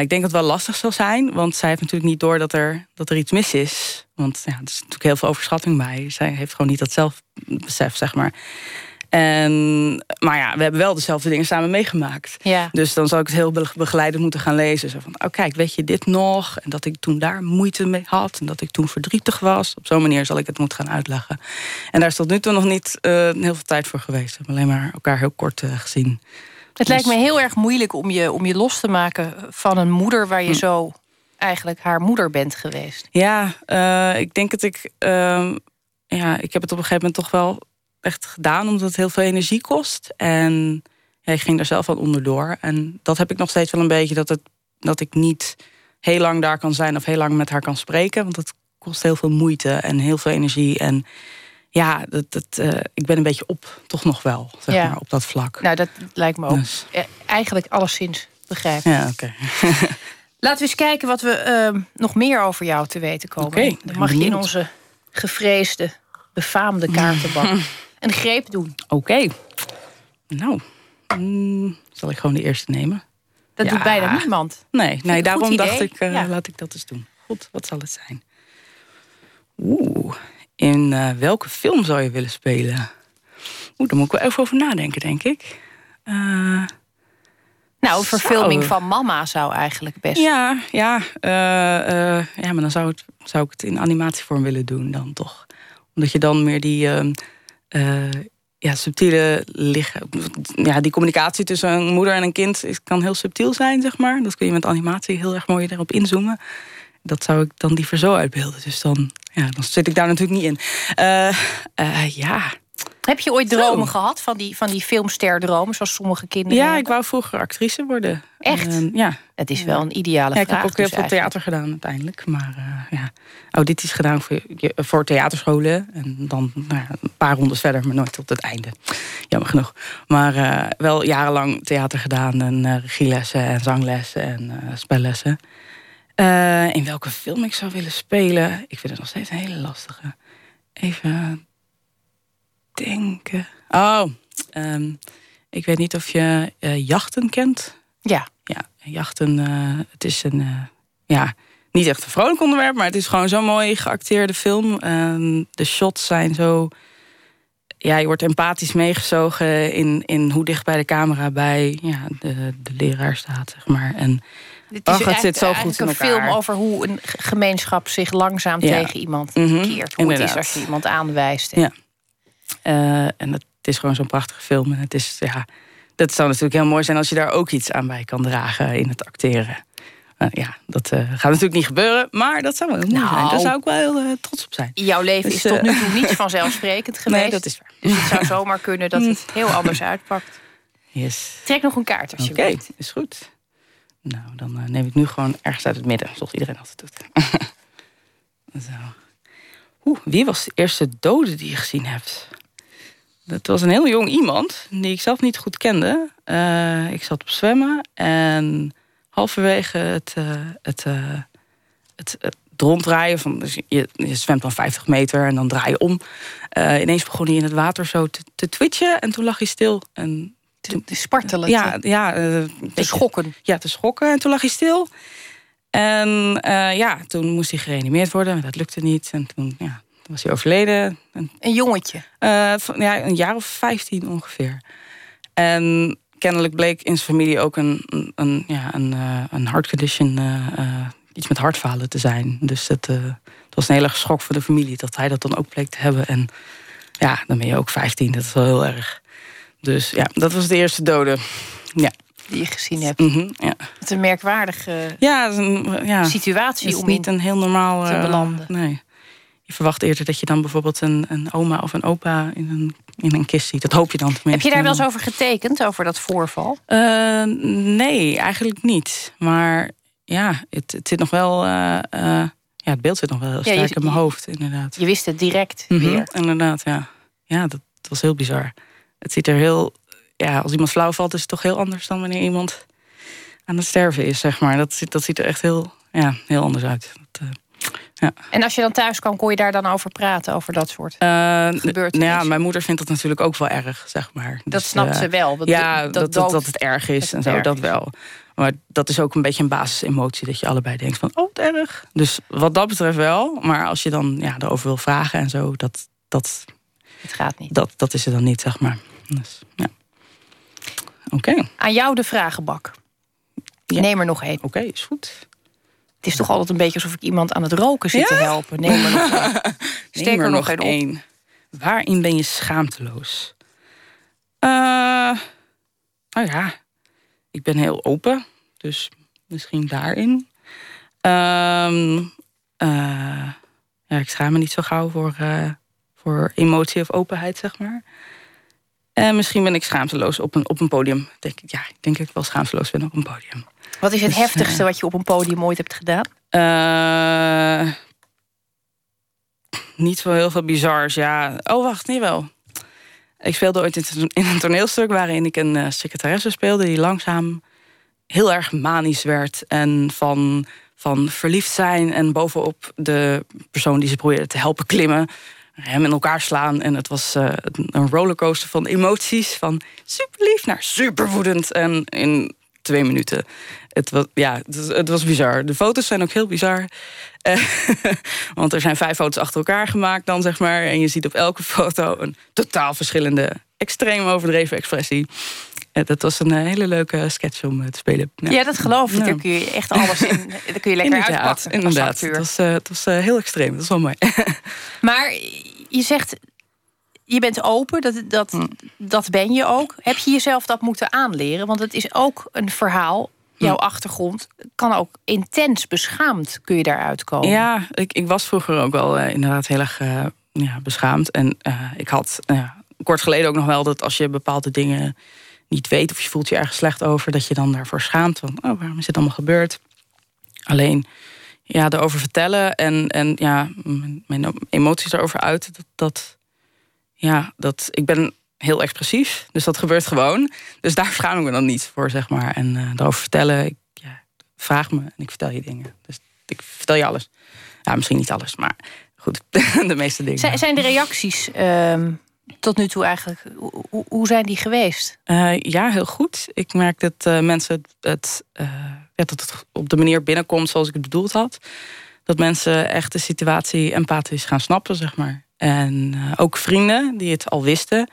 Ik denk dat het wel lastig zal zijn, want zij heeft natuurlijk niet door dat er, dat er iets mis is. Want ja, er is natuurlijk heel veel overschatting bij. Zij heeft gewoon niet dat zelfbesef, zeg maar. En, maar ja, we hebben wel dezelfde dingen samen meegemaakt. Ja. Dus dan zal ik het heel begeleidend moeten gaan lezen. Zo van, oh kijk, weet je dit nog? En dat ik toen daar moeite mee had. En dat ik toen verdrietig was. Op zo'n manier zal ik het moeten gaan uitleggen. En daar is tot nu toe nog niet uh, heel veel tijd voor geweest. We hebben alleen maar elkaar heel kort uh, gezien. Het lijkt me heel erg moeilijk om je, om je los te maken van een moeder... waar je hm. zo eigenlijk haar moeder bent geweest. Ja, uh, ik denk dat ik... ja, ik heb het op een gegeven moment toch wel echt gedaan omdat het heel veel energie kost. En ja, ik ging daar zelf al onderdoor. En dat heb ik nog steeds wel een beetje, dat, het, dat ik niet heel lang daar kan zijn of heel lang met haar kan spreken. Want dat kost heel veel moeite en heel veel energie. En ja, dat, dat, uh, ik ben een beetje op, toch nog wel, zeg ja. maar, op dat vlak. Nou, dat lijkt me ook dus. eigenlijk alleszins begrijpen. Ja, oké. Laten we eens kijken wat we uh, nog meer over jou te weten komen. Okay, Dan mag je in onze gevreesde, befaamde kaartenbak een greep doen. Oké. Nou, mm, zal ik gewoon de eerste nemen? Dat doet bijna niemand. Nee, nee daarom dacht ik, uh, laat ik dat eens doen. Goed, wat zal het zijn? Oeh, in uh, welke film zou je willen spelen? Oeh, daar moet ik wel even over nadenken, denk ik. Uh, nou, een verfilming van Mama zou eigenlijk best. Ja, ja, ja maar dan zou, het, zou ik het in animatievorm willen doen dan toch. Omdat je dan meer die ehm, uh, ja, subtiele liggen. Ja, die communicatie tussen een moeder en een kind is, kan heel subtiel zijn, zeg maar. Dat kun je met animatie heel erg mooi erop inzoomen. Dat zou ik dan liever zo uitbeelden. Dus dan, ja, dan zit ik daar natuurlijk niet in. Uh, ja, heb je ooit dromen gehad van die, van die filmsterdromen, zoals sommige kinderen? Ja, ik wou vroeger actrice worden. Echt? Uh, ja. Het is wel een ideale ja, vraag. Ik heb ook heel dus veel theater gedaan uiteindelijk. Maar uh, ja, audities gedaan voor, voor theaterscholen. En dan nou een paar rondes verder, maar nooit tot het einde. Jammer genoeg. Maar uh, wel jarenlang theater gedaan. En regielessen en zanglessen en spellessen. in welke film ik zou willen spelen? Ik vind het nog steeds een hele lastige. Even denken. Oh, um, ik weet niet of je uh, jachten kent. Ja. Ja, jachten. Uh, het is een. Uh, ja, niet echt een vrolijk onderwerp, maar het is gewoon zo'n mooi geacteerde film. Um, de shots zijn zo. Ja, je wordt empathisch meegezogen in, in hoe dicht bij de camera bij ja, de, de leraar staat, zeg maar. En het, is het zit zo goed in elkaar. een film over hoe een gemeenschap zich langzaam ja. tegen iemand -hmm. keert. Hoe Inderdaad. het is als je iemand aanwijst. Ja. Uh, en het is gewoon zo'n prachtige film. En het is, ja, dat zou natuurlijk heel mooi zijn als je daar ook iets aan bij kan dragen in het acteren. Uh, ja, dat uh, gaat natuurlijk niet gebeuren, maar dat zou wel heel mooi nou, zijn. Daar zou ik wel heel trots op zijn. Jouw leven dus, is tot nu toe niet vanzelfsprekend geweest. Nee, dat is waar. Dus het zou zomaar kunnen dat het heel anders uitpakt. Yes. Trek nog een kaart als je Oké, is goed. Nou, dan neem ik nu gewoon ergens uit het midden, zoals iedereen altijd doet. Zo. Oeh, wie was de eerste dode die je gezien hebt? Dat was een heel jong iemand die ik zelf niet goed kende. Uh, ik zat op zwemmen en halverwege het, uh, het, uh, het, het, ronddraaien van dus je, je, zwemt dan 50 meter en dan draai je om. ineens begon hij in het water zo te, te twitchen en toen lag hij stil. En te, te spartelen. Ja, ja te schokken. Ja, te schokken. En toen lag hij stil. En ja, toen moest hij gereanimeerd worden, maar dat lukte niet. En toen ja, was hij overleden. Een jongetje? Uh, van, ja, een jaar of vijftien ongeveer. En kennelijk bleek in zijn familie ook een, een, ja, een, uh, een heart condition, iets met hartfalen te zijn. Dus het, het, was een hele schok voor de familie dat hij dat dan ook bleek te hebben. En ja, dan ben je ook vijftien, dat is wel heel erg. Dus ja, dat was de eerste dode. Ja. Die je gezien hebt. Mm -hmm, ja. Het is een merkwaardige ja, een, ja, situatie is om niet een heel normaal te belanden. nee je verwacht eerder dat je dan bijvoorbeeld een, een oma of een opa in een, in een kist ziet. Dat hoop je dan tenminste. Heb je daar wel eens over getekend, over dat voorval? Uh, nee, eigenlijk niet. Maar ja, het, het zit nog wel. Uh, ja, het beeld zit nog wel heel sterk ja, je, in mijn hoofd, inderdaad. Je wist het direct mm -hmm, weer. Inderdaad, ja. Ja, dat, dat, was heel bizar. Het ziet er heel. Ja, als iemand flauw valt, is het toch heel anders dan wanneer iemand aan het sterven is, zeg maar. Dat, ziet- dat ziet er echt heel, ja, heel anders uit. Dat, eh, ja. En als je dan thuis kwam, kon je daar dan over praten, over dat soort Eh, gebeurtenissen? nou ja, mijn moeder vindt dat natuurlijk ook wel erg, zeg maar. Dat Dus, snapt eh, ze wel. Dat, ja, dat, dat, dat, dood- dat het erg is en het zo, dat wel. Maar dat is ook een beetje een basisemotie, dat je allebei denkt van, oh, wat erg. Dus wat dat betreft wel. Maar als je dan ja, erover wil vragen en zo, dat, dat, Het gaat niet. dat, dat is er dan niet, zeg maar. Dus, ja. Oké, Aan jou de vragenbak. Neem er nog één. oké, is goed. Het is toch altijd een beetje alsof ik iemand aan het roken zit te helpen. Neem er nog één. Steek Neem er nog één. Waarin ben je schaamteloos? Eh, nou ja, ik ben heel open. Dus misschien daarin. Ehm, eh, ja, ik schaam me niet zo gauw voor, eh, voor emotie of openheid, zeg maar. En misschien ben ik schaamteloos op een, op een podium. Denk ik, ja, ik denk dat ik wel schaamteloos ben op een podium. Wat is het Dus, heftigste eh, wat je op een podium ooit hebt gedaan? Eh, niet zo heel veel bizars, ja. Oh, wacht, niet wel. Ik speelde ooit in een toneelstuk waarin ik een eh, secretaresse speelde die langzaam heel erg manisch werd en van, van verliefd zijn en bovenop de persoon die ze probeerde te helpen klimmen, hem in elkaar slaan. En het was eh, een rollercoaster van emoties, van super lief naar super woedend. En in twee minuten. Het was, ja, het, het was bizar. De foto's zijn ook heel bizar. Eh, want er zijn vijf foto's achter elkaar gemaakt dan, zeg maar. En je ziet op elke foto een totaal verschillende, extreem overdreven expressie. Eh, dat was een eh, hele leuke sketch om eh, te spelen. Ja, dat geloof ik. Ja. Daar kun je echt alles in. Daar kun je lekker inderdaad, uitpakken. Inderdaad, het was, eh, het was eh, heel extreem. Dat is wel mooi. Maar je zegt, je bent open, dat, dat, Hm. dat ben je ook. Heb je jezelf dat moeten aanleren? Want het is ook een verhaal, jouw Hm. achtergrond kan ook intens beschaamd kun je daaruit komen. Ja, ik, ik was vroeger ook wel eh, inderdaad heel erg eh, ja, beschaamd. En eh, ik had eh, kort geleden ook nog wel dat als je bepaalde dingen niet weet of je voelt je ergens slecht over, dat je dan daarvoor schaamt. Van, oh, waarom is dit allemaal gebeurd? Alleen ja, erover vertellen en, en ja, mijn, emoties erover uiten, dat, dat, ja, dat, ik ben heel expressief, dus dat gebeurt gewoon. Dus daar schaam ik me dan niet voor, zeg maar. En eh daarover vertellen, ik, ja, vraag me en ik vertel je dingen. Dus ik vertel je alles. Ja, misschien niet alles, maar goed, de meeste dingen. Zijn, zijn de reacties ehm, tot nu toe eigenlijk, hoe, hoe- zijn die geweest? Eh, ja, heel goed. Ik merk dat eh, mensen het, eh, ja, dat het op de manier binnenkomt zoals ik het bedoeld had. Dat mensen echt de situatie empathisch gaan snappen, zeg maar. En ook vrienden die het al wisten,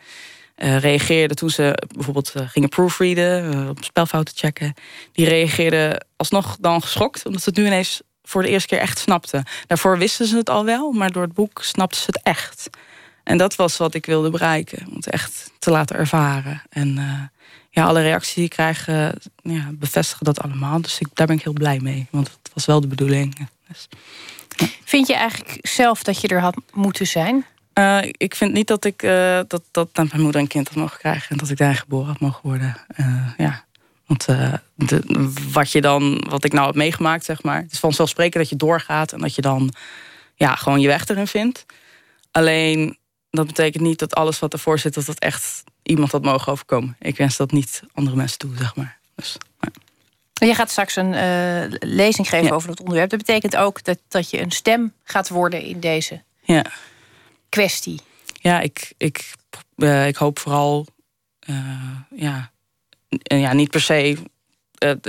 reageerden toen ze bijvoorbeeld gingen proofreaden, op spelfouten checken. Die reageerden alsnog dan geschokt, omdat ze het nu ineens voor de eerste keer echt snapten. Daarvoor wisten ze het al wel, maar door het boek snapten ze het echt. En dat was wat ik wilde bereiken. Om het echt te laten ervaren. En eh, ja, alle reacties die ik krijg eh, ja, bevestigen dat allemaal. Dus ik, daar ben ik heel blij mee. Want het was wel de bedoeling. Dus, Vind je eigenlijk zelf dat je er had moeten zijn? eh, ik vind niet dat ik dat, dat dat mijn moeder een kind had mogen krijgen. En dat ik daar geboren had mogen worden. Ja. Want de, wat, je dan, wat ik nou heb meegemaakt, zeg maar. Het is vanzelfsprekend dat je doorgaat. En dat je dan ja, gewoon je weg erin vindt. Alleen dat betekent niet dat alles wat ervoor zit, dat dat echt iemand had mogen overkomen. Ik wens dat niet andere mensen toe, zeg maar. Dus, Je gaat straks een eh, lezing geven Ja. over dat onderwerp. Dat betekent ook dat, dat je een stem gaat worden in deze ja, kwestie. ja ik, ik, eh, ik hoop vooral, eh, ja, ja, niet per se.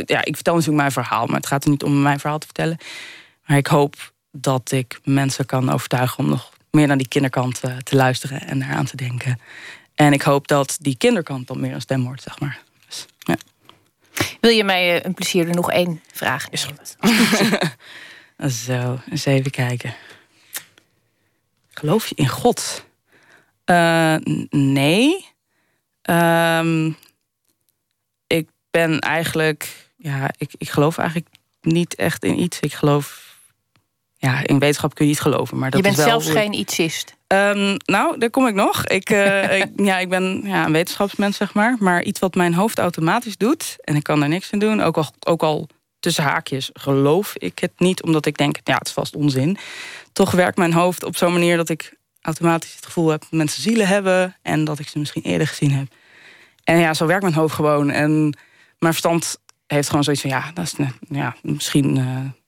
ja, ik vertel natuurlijk mijn verhaal, maar het gaat er niet om mijn verhaal te vertellen. Maar ik hoop dat ik mensen kan overtuigen om nog meer naar die kinderkant eh, te luisteren en naar aan te denken. En ik hoop dat die kinderkant dan meer een stem wordt, zeg maar. Dus, ja. Wil je mij eh, een plezier er nog één vraag Is? Zo, eens even kijken. Geloof je in God? Eh, nee. Ehm, ik ben eigenlijk, ja, ik, ik geloof eigenlijk niet echt in iets. Ik geloof, ja, in wetenschap kun je niet geloven, maar dat je bent is wel zelfs geen ietsist. Ehm, nou, daar kom ik nog. Ik, eh, ik, ja, ik ben ja, een wetenschapsmens, zeg maar. Maar iets wat mijn hoofd automatisch doet... en ik kan daar niks aan doen, ook al, ook al tussen haakjes geloof ik het niet... omdat ik denk, ja, het is vast onzin. Toch werkt mijn hoofd op zo'n manier dat ik automatisch het gevoel heb... dat mensen zielen hebben en dat ik ze misschien eerder gezien heb. En ja, zo werkt mijn hoofd gewoon. En mijn verstand heeft gewoon zoiets van ja, dat is, ja misschien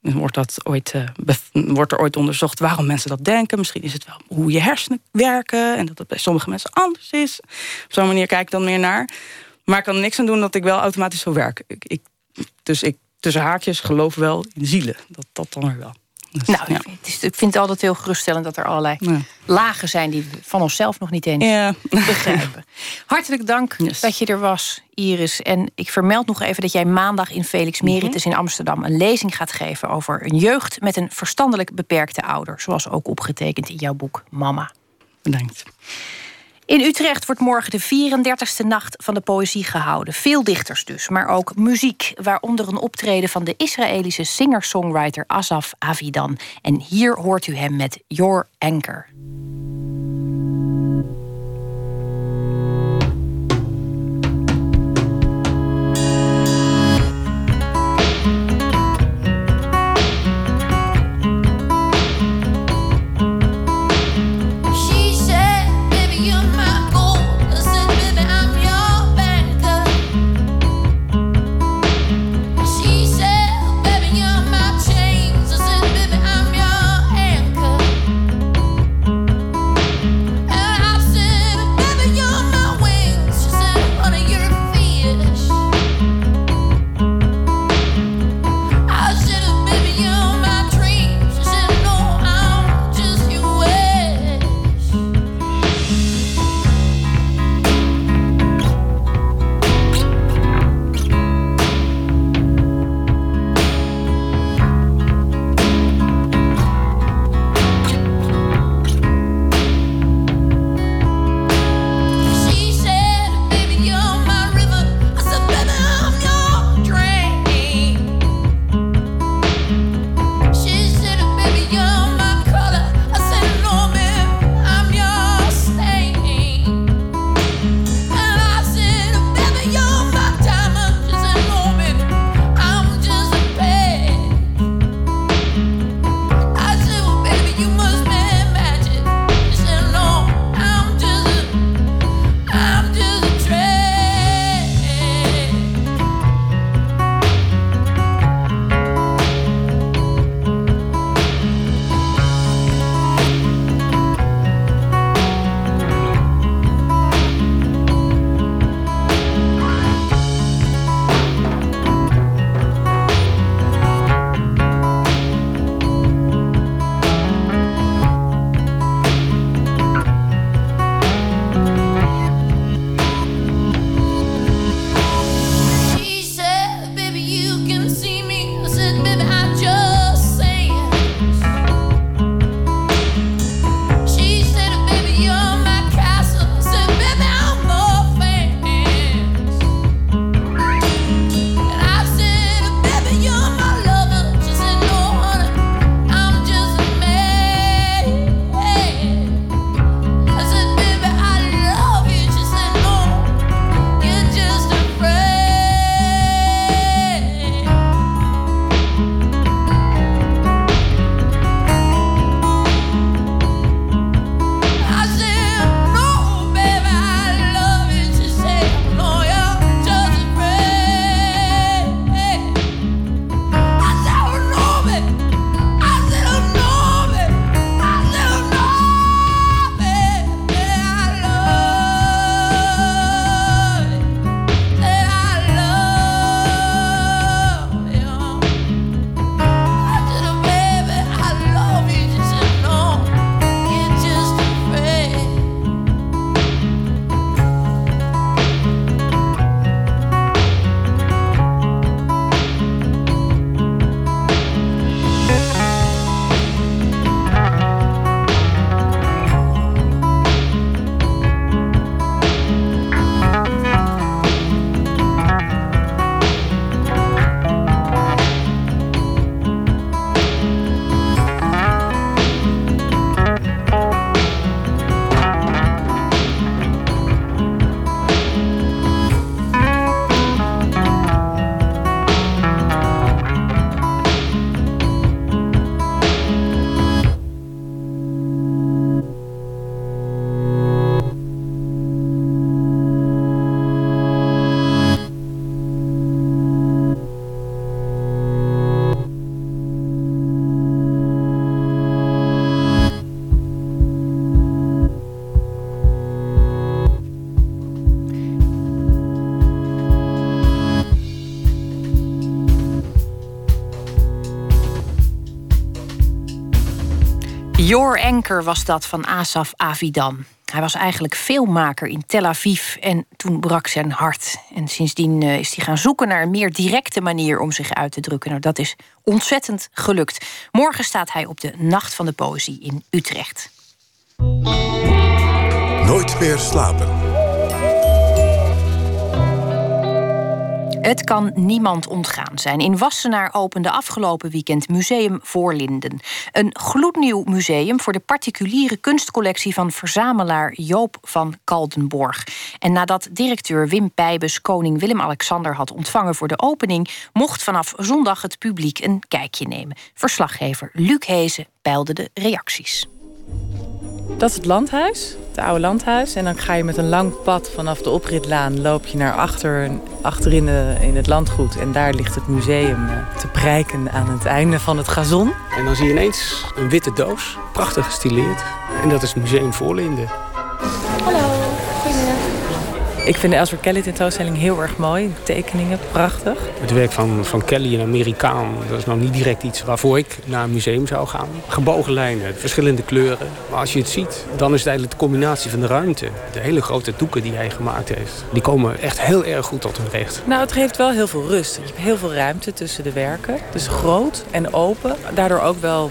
uh, wordt, dat ooit, uh, wordt er ooit onderzocht waarom mensen dat denken. Misschien is het wel hoe je hersenen werken en dat het bij sommige mensen anders is. Op zo'n manier kijk ik dan meer naar. Maar ik kan niks aan doen dat ik wel automatisch zo werk. Ik, dus ik tussen haakjes geloof wel in zielen. Dat, dat dan er wel. Dus, nou, ja. ik vind het altijd heel geruststellend dat er allerlei lagen zijn die we van onszelf nog niet eens ja. begrijpen. Hartelijk dank dat je er was, Iris. En ik vermeld nog even dat jij maandag in Felix mhm. Meritus in Amsterdam een lezing gaat geven over een jeugd met een verstandelijk beperkte ouder. Zoals ook opgetekend in jouw boek Mama. Bedankt. In Utrecht wordt morgen de 34e nacht van de poëzie gehouden. Veel dichters dus, maar ook muziek. Waaronder een optreden van de Israëlische singer-songwriter Asaf Avidan. En hier hoort u hem met Your Anchor. Your Anchor was dat van Asaf Avidan. Hij was eigenlijk filmmaker in Tel Aviv en toen brak zijn hart. En sindsdien eh, is hij gaan zoeken naar een meer directe manier om zich uit te drukken. Nou, dat is ontzettend gelukt. Morgen staat hij op de Nacht van de Poëzie in Utrecht. Nooit meer slapen. Het kan niemand ontgaan zijn. In Wassenaar opende afgelopen weekend Museum Voorlinden. Een gloednieuw museum voor de particuliere kunstcollectie van verzamelaar Joop van Kaldenborg. En nadat directeur Wim Pijbes koning Willem-Alexander had ontvangen voor de opening, mocht vanaf zondag het publiek een kijkje nemen. Verslaggever Luc Hezen peilde de reacties. Dat is het landhuis, het oude landhuis. En dan ga je met een lang pad vanaf de opritlaan... loop je naar achter, achterin de, in het landgoed. En daar ligt het museum eh, te prijken aan het einde van het gazon. En dan zie je ineens een witte doos, prachtig gestileerd. En dat is het Museum Voorlinden. Ik vind de Elser Kelly tentoonstelling heel erg mooi. Tekeningen, prachtig. Het werk van, van Kelly, een Amerikaan, dat is nou niet direct iets waarvoor ik naar een museum zou gaan. Gebogen lijnen, verschillende kleuren. Maar als je het ziet, dan is het eigenlijk de combinatie van de ruimte. De hele grote doeken die hij gemaakt heeft, die komen echt heel erg goed tot hun recht. Nou, het geeft wel heel veel rust. Je hebt heel veel ruimte tussen de werken. Is groot en open. Daardoor ook wel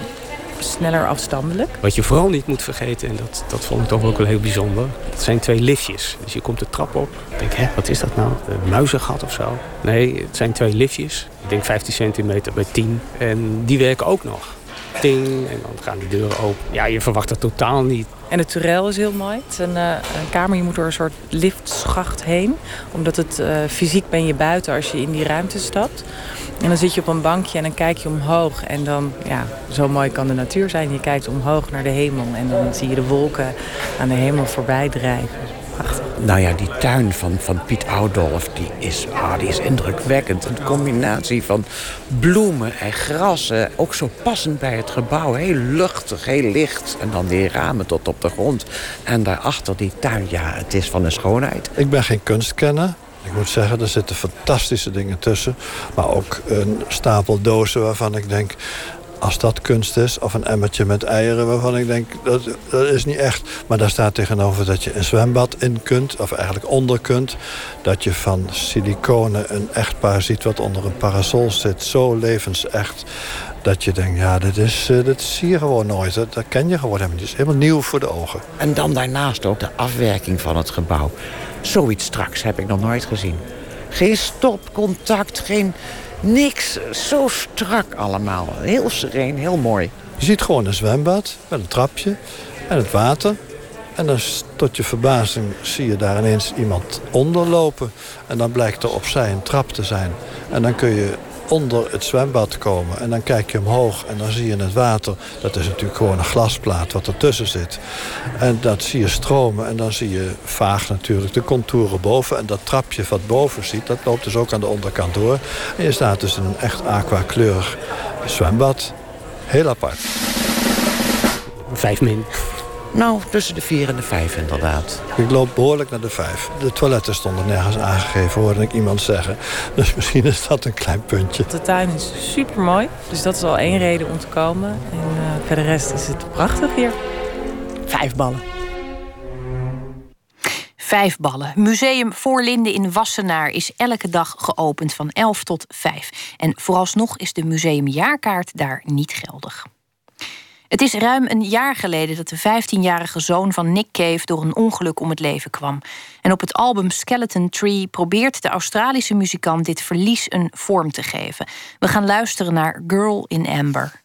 sneller afstandelijk. Wat je vooral niet moet vergeten, en dat, dat vond ik toch ook wel heel bijzonder... dat zijn twee liftjes. Dus je komt de trap op. Ik denk, hè, wat is dat nou? Een muizengat of zo? Nee, het zijn twee liftjes. Ik denk 15 centimeter bij 10. En die werken ook nog. Ting, en dan gaan die deuren open. Ja, je verwacht dat totaal niet. En het turel is heel mooi. Het is een, uh, een, kamer, je moet door een soort liftschacht heen. Omdat het uh, fysiek ben je buiten als je in die ruimte stapt. En dan zit je op een bankje en dan kijk je omhoog. En dan, ja, zo mooi kan de natuur zijn. Je kijkt omhoog naar de hemel. En dan zie je de wolken aan de hemel voorbij drijven. Nou ja, die tuin van, van Piet Oudolf, die is, ah, die is indrukwekkend. Een combinatie van bloemen en grassen. Ook zo passend bij het gebouw. Heel luchtig, heel licht. En dan die ramen tot op de grond. En daarachter die tuin, ja, het is van een schoonheid. Ik ben geen kunstkenner. Ik moet zeggen, er zitten fantastische dingen tussen. Maar ook een stapel dozen waarvan ik denk... als dat kunst is, of een emmertje met eieren... waarvan ik denk, dat, dat is niet echt. Maar daar staat tegenover dat je een zwembad in kunt... of eigenlijk onder kunt. Dat je van siliconen een echtpaar ziet wat onder een parasol zit. Zo levensecht dat je denkt, ja, dit, is, uh, zie je gewoon nooit. Dat, dat ken je gewoon helemaal niet. Het is helemaal nieuw voor de ogen. En dan daarnaast ook de afwerking van het gebouw. Zoiets straks heb ik nog nooit gezien. Geen stopcontact, geen niks. Zo strak allemaal. Heel sereen, heel mooi. Je ziet gewoon een zwembad met een trapje en het water. En dan tot je verbazing zie je daar ineens iemand onderlopen. En dan blijkt er opzij een trap te zijn. En dan kun je onder het zwembad komen. En dan kijk je omhoog en dan zie je het water. Dat is natuurlijk gewoon een glasplaat wat ertussen zit. En dat zie je stromen en dan zie je vaag natuurlijk de contouren boven. En dat trapje wat boven ziet, dat loopt dus ook aan de onderkant door. En je staat dus in een echt aquakleurig zwembad. Heel apart. Vijf min. Nou, tussen de vier en de vijf inderdaad. Ik loop behoorlijk naar de vijf. De toiletten stonden nergens aangegeven, hoorde ik iemand zeggen. Dus misschien is dat een klein puntje. De tuin is super mooi. Dus dat is al één reden om te komen. En uh, voor de rest is het prachtig hier. Vijf ballen. Vijf ballen. Museum Voorlinden in Wassenaar is elke dag geopend van 11 tot 5. En vooralsnog is de museumjaarkaart daar niet geldig. Het is ruim een jaar geleden dat de 15-jarige zoon van Nick Cave door een ongeluk om het leven kwam. En op het album Skeleton Tree probeert de Australische muzikant dit verlies een vorm te geven. We gaan luisteren naar Girl in Amber.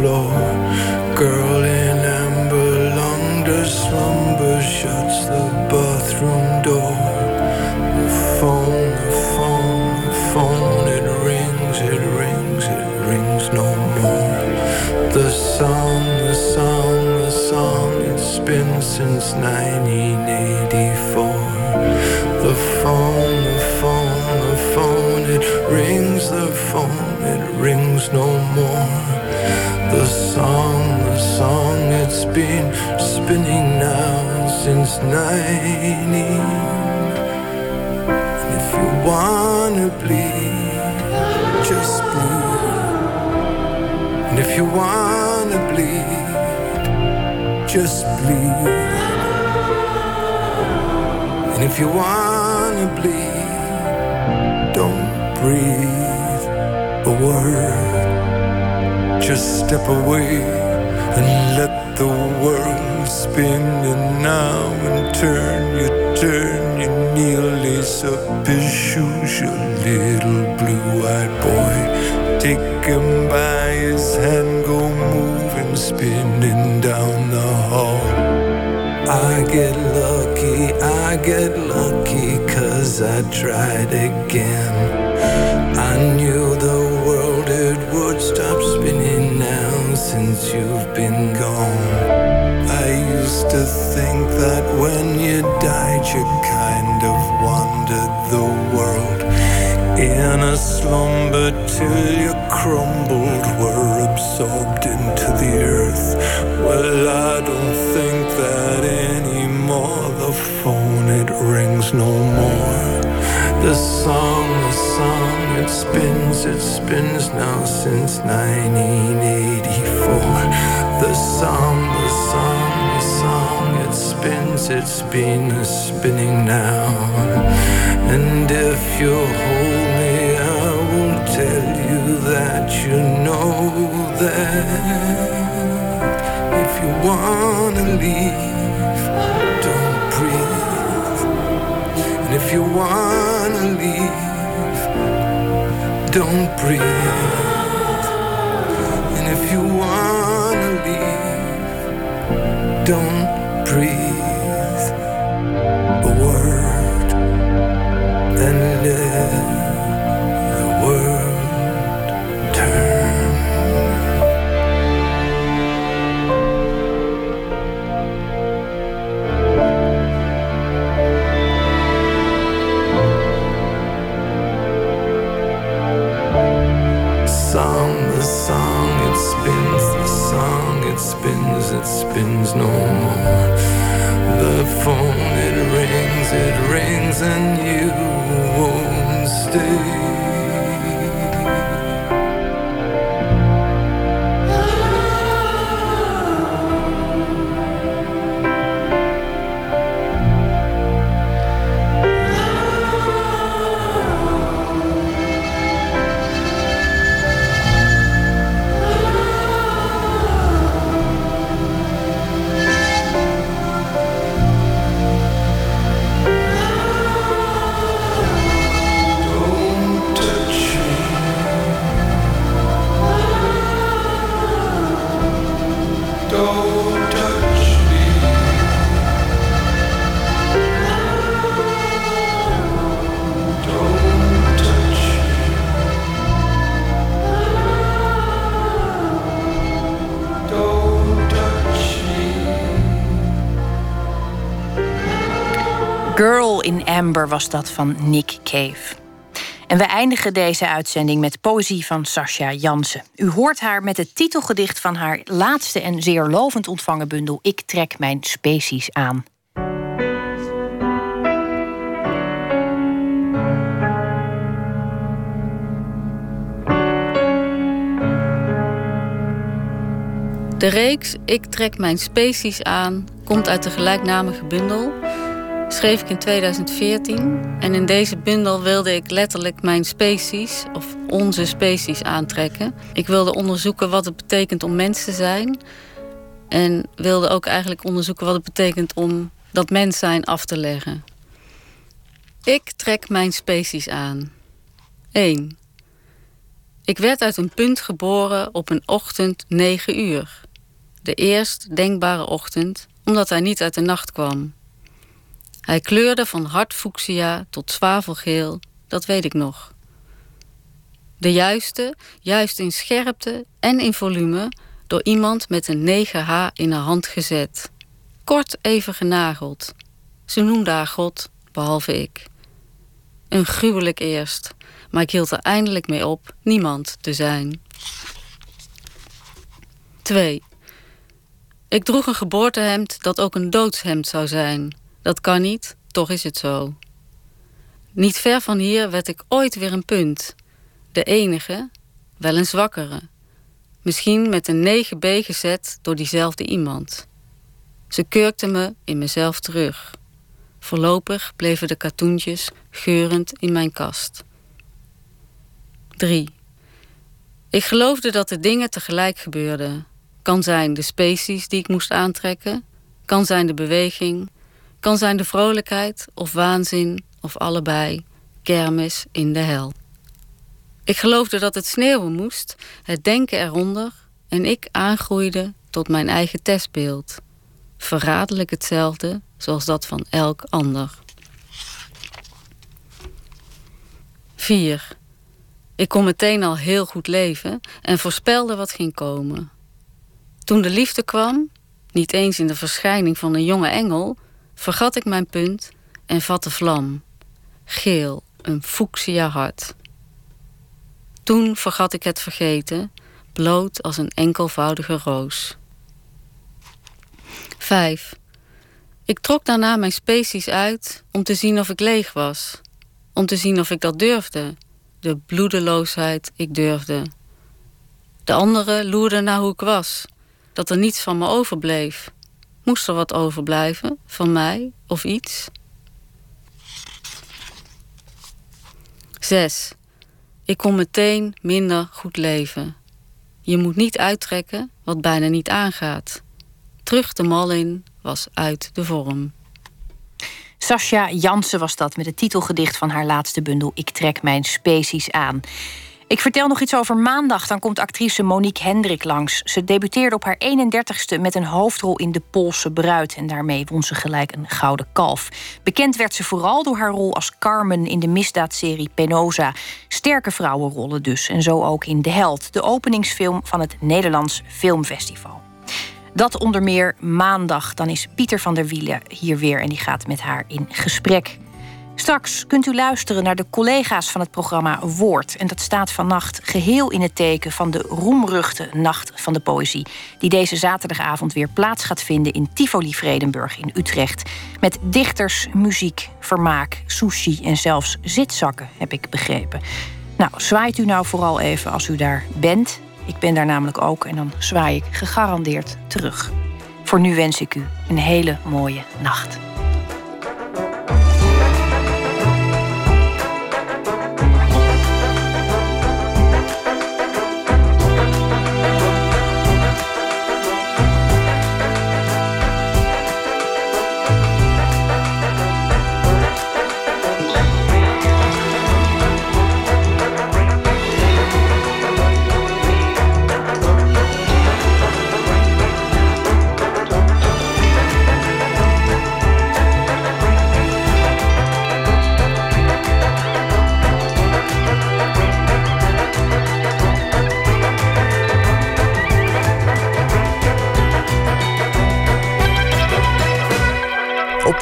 Floor. Girl in amber, long does slumber shuts the bathroom door. The phone, the phone, the phone, it rings, it rings, it rings no more. The song, the song, the song, it's been since 1984. The phone, the phone, the phone, it rings, the phone, it rings no more. Been spinning now since 90. And if you wanna bleed, just bleed. And if you wanna bleed, just bleed. And if you wanna bleed, don't breathe a word. Just step away and let the world spin. And now and turn, you turn, you kneel, lace up his shoes, your little blue-eyed boy. Take him by his hand, go moving, spinning down the hall. I get lucky, I get lucky, cause I tried again. I knew the world it would stop spinning since you've been gone. I used to think that when you died, you kind of wandered the world in a slumber till you crumbled, were absorbed into the earth. Well, I don't think that anymore. The phone, it rings no more. The song, the song, it spins, it spins now since 1984. The song, the song, the song, it spins, it's been spinning now. And if you hold me, I won't tell you that you know that. If you wanna leave, don't breathe. And if you wanna leave, don't breathe. You wanna leave, don't breathe Was dat van Nick Cave. En we eindigen deze uitzending met poëzie van Sascha Jansen. U hoort haar met het titelgedicht van haar laatste en zeer lovend ontvangen bundel Ik trek mijn species aan. De reeks Ik trek mijn species aan komt uit de gelijknamige bundel. Schreef ik in 2014 en in deze bundel wilde ik letterlijk mijn species of onze species aantrekken. Ik wilde onderzoeken wat het betekent om mens te zijn en wilde ook eigenlijk onderzoeken wat het betekent om dat mens zijn af te leggen. Ik trek mijn species aan. 1. Ik werd uit een punt geboren op een ochtend 9 uur. De eerst denkbare ochtend, omdat hij niet uit de nacht kwam. Hij kleurde van hard fuchsia tot zwavelgeel, dat weet ik nog. De juiste, juist in scherpte en in volume, door iemand met een 9H in haar hand gezet. Kort even genageld. Ze noemde haar God, behalve ik. Een gruwelijk eerst, maar ik hield er eindelijk mee op niemand te zijn. 2. Ik droeg een geboortehemd dat ook een doodshemd zou zijn. Dat kan niet, toch is het zo. Niet ver van hier werd ik ooit weer een punt. De enige, wel een zwakkere. Misschien met een 9b gezet door diezelfde iemand. Ze kurkte me in mezelf terug. Voorlopig bleven de katoentjes geurend in mijn kast. 3. Ik geloofde dat de dingen tegelijk gebeurden. Kan zijn de species die ik moest aantrekken, kan zijn de beweging, kan zijn de vrolijkheid of waanzin of allebei, kermis in de hel. Ik geloofde dat het sneeuwen moest, het denken eronder en ik aangroeide tot mijn eigen testbeeld. Verraderlijk hetzelfde zoals dat van elk ander. 4. Ik kon meteen al heel goed leven en voorspelde wat ging komen. Toen de liefde kwam, niet eens in de verschijning van een jonge engel, vergat ik mijn punt en vatte vlam. Geel, een fuchsia hart. Toen vergat ik het vergeten, bloot als een enkelvoudige roos. 5. Ik trok daarna mijn species uit om te zien of ik leeg was. Om te zien of ik dat durfde. De bloedeloosheid ik durfde. De anderen loerden naar hoe ik was. Dat er niets van me overbleef. Moest er wat overblijven van mij of iets? 6. Ik kon meteen minder goed leven. Je moet niet uittrekken wat bijna niet aangaat. Terug de mal in was uit de vorm. Sascha Jansen was dat met het titelgedicht van haar laatste bundel Ik trek mijn species aan. Ik vertel nog iets over maandag. Dan komt actrice Monique Hendrik langs. Ze debuteerde op haar 31ste met een hoofdrol in De Poolse Bruid. En daarmee won ze gelijk een gouden kalf. Bekend werd ze vooral door haar rol als Carmen in de misdaadserie Penosa. Sterke vrouwenrollen dus. En zo ook in De Held, de openingsfilm van het Nederlands Filmfestival. Dat onder meer maandag. Dan is Pieter van der Wielen hier weer en die gaat met haar in gesprek. Straks kunt u luisteren naar de collega's van het programma Woord. En dat staat vannacht geheel in het teken van de roemruchte Nacht van de Poëzie. Die deze zaterdagavond weer plaats gaat vinden in Tivoli Vredenburg in Utrecht. Met dichters, muziek, vermaak, sushi en zelfs zitzakken, heb ik begrepen. Nou, zwaait u nou vooral even als u daar bent. Ik ben daar namelijk ook en dan zwaai ik gegarandeerd terug. Voor nu wens ik u een hele mooie nacht.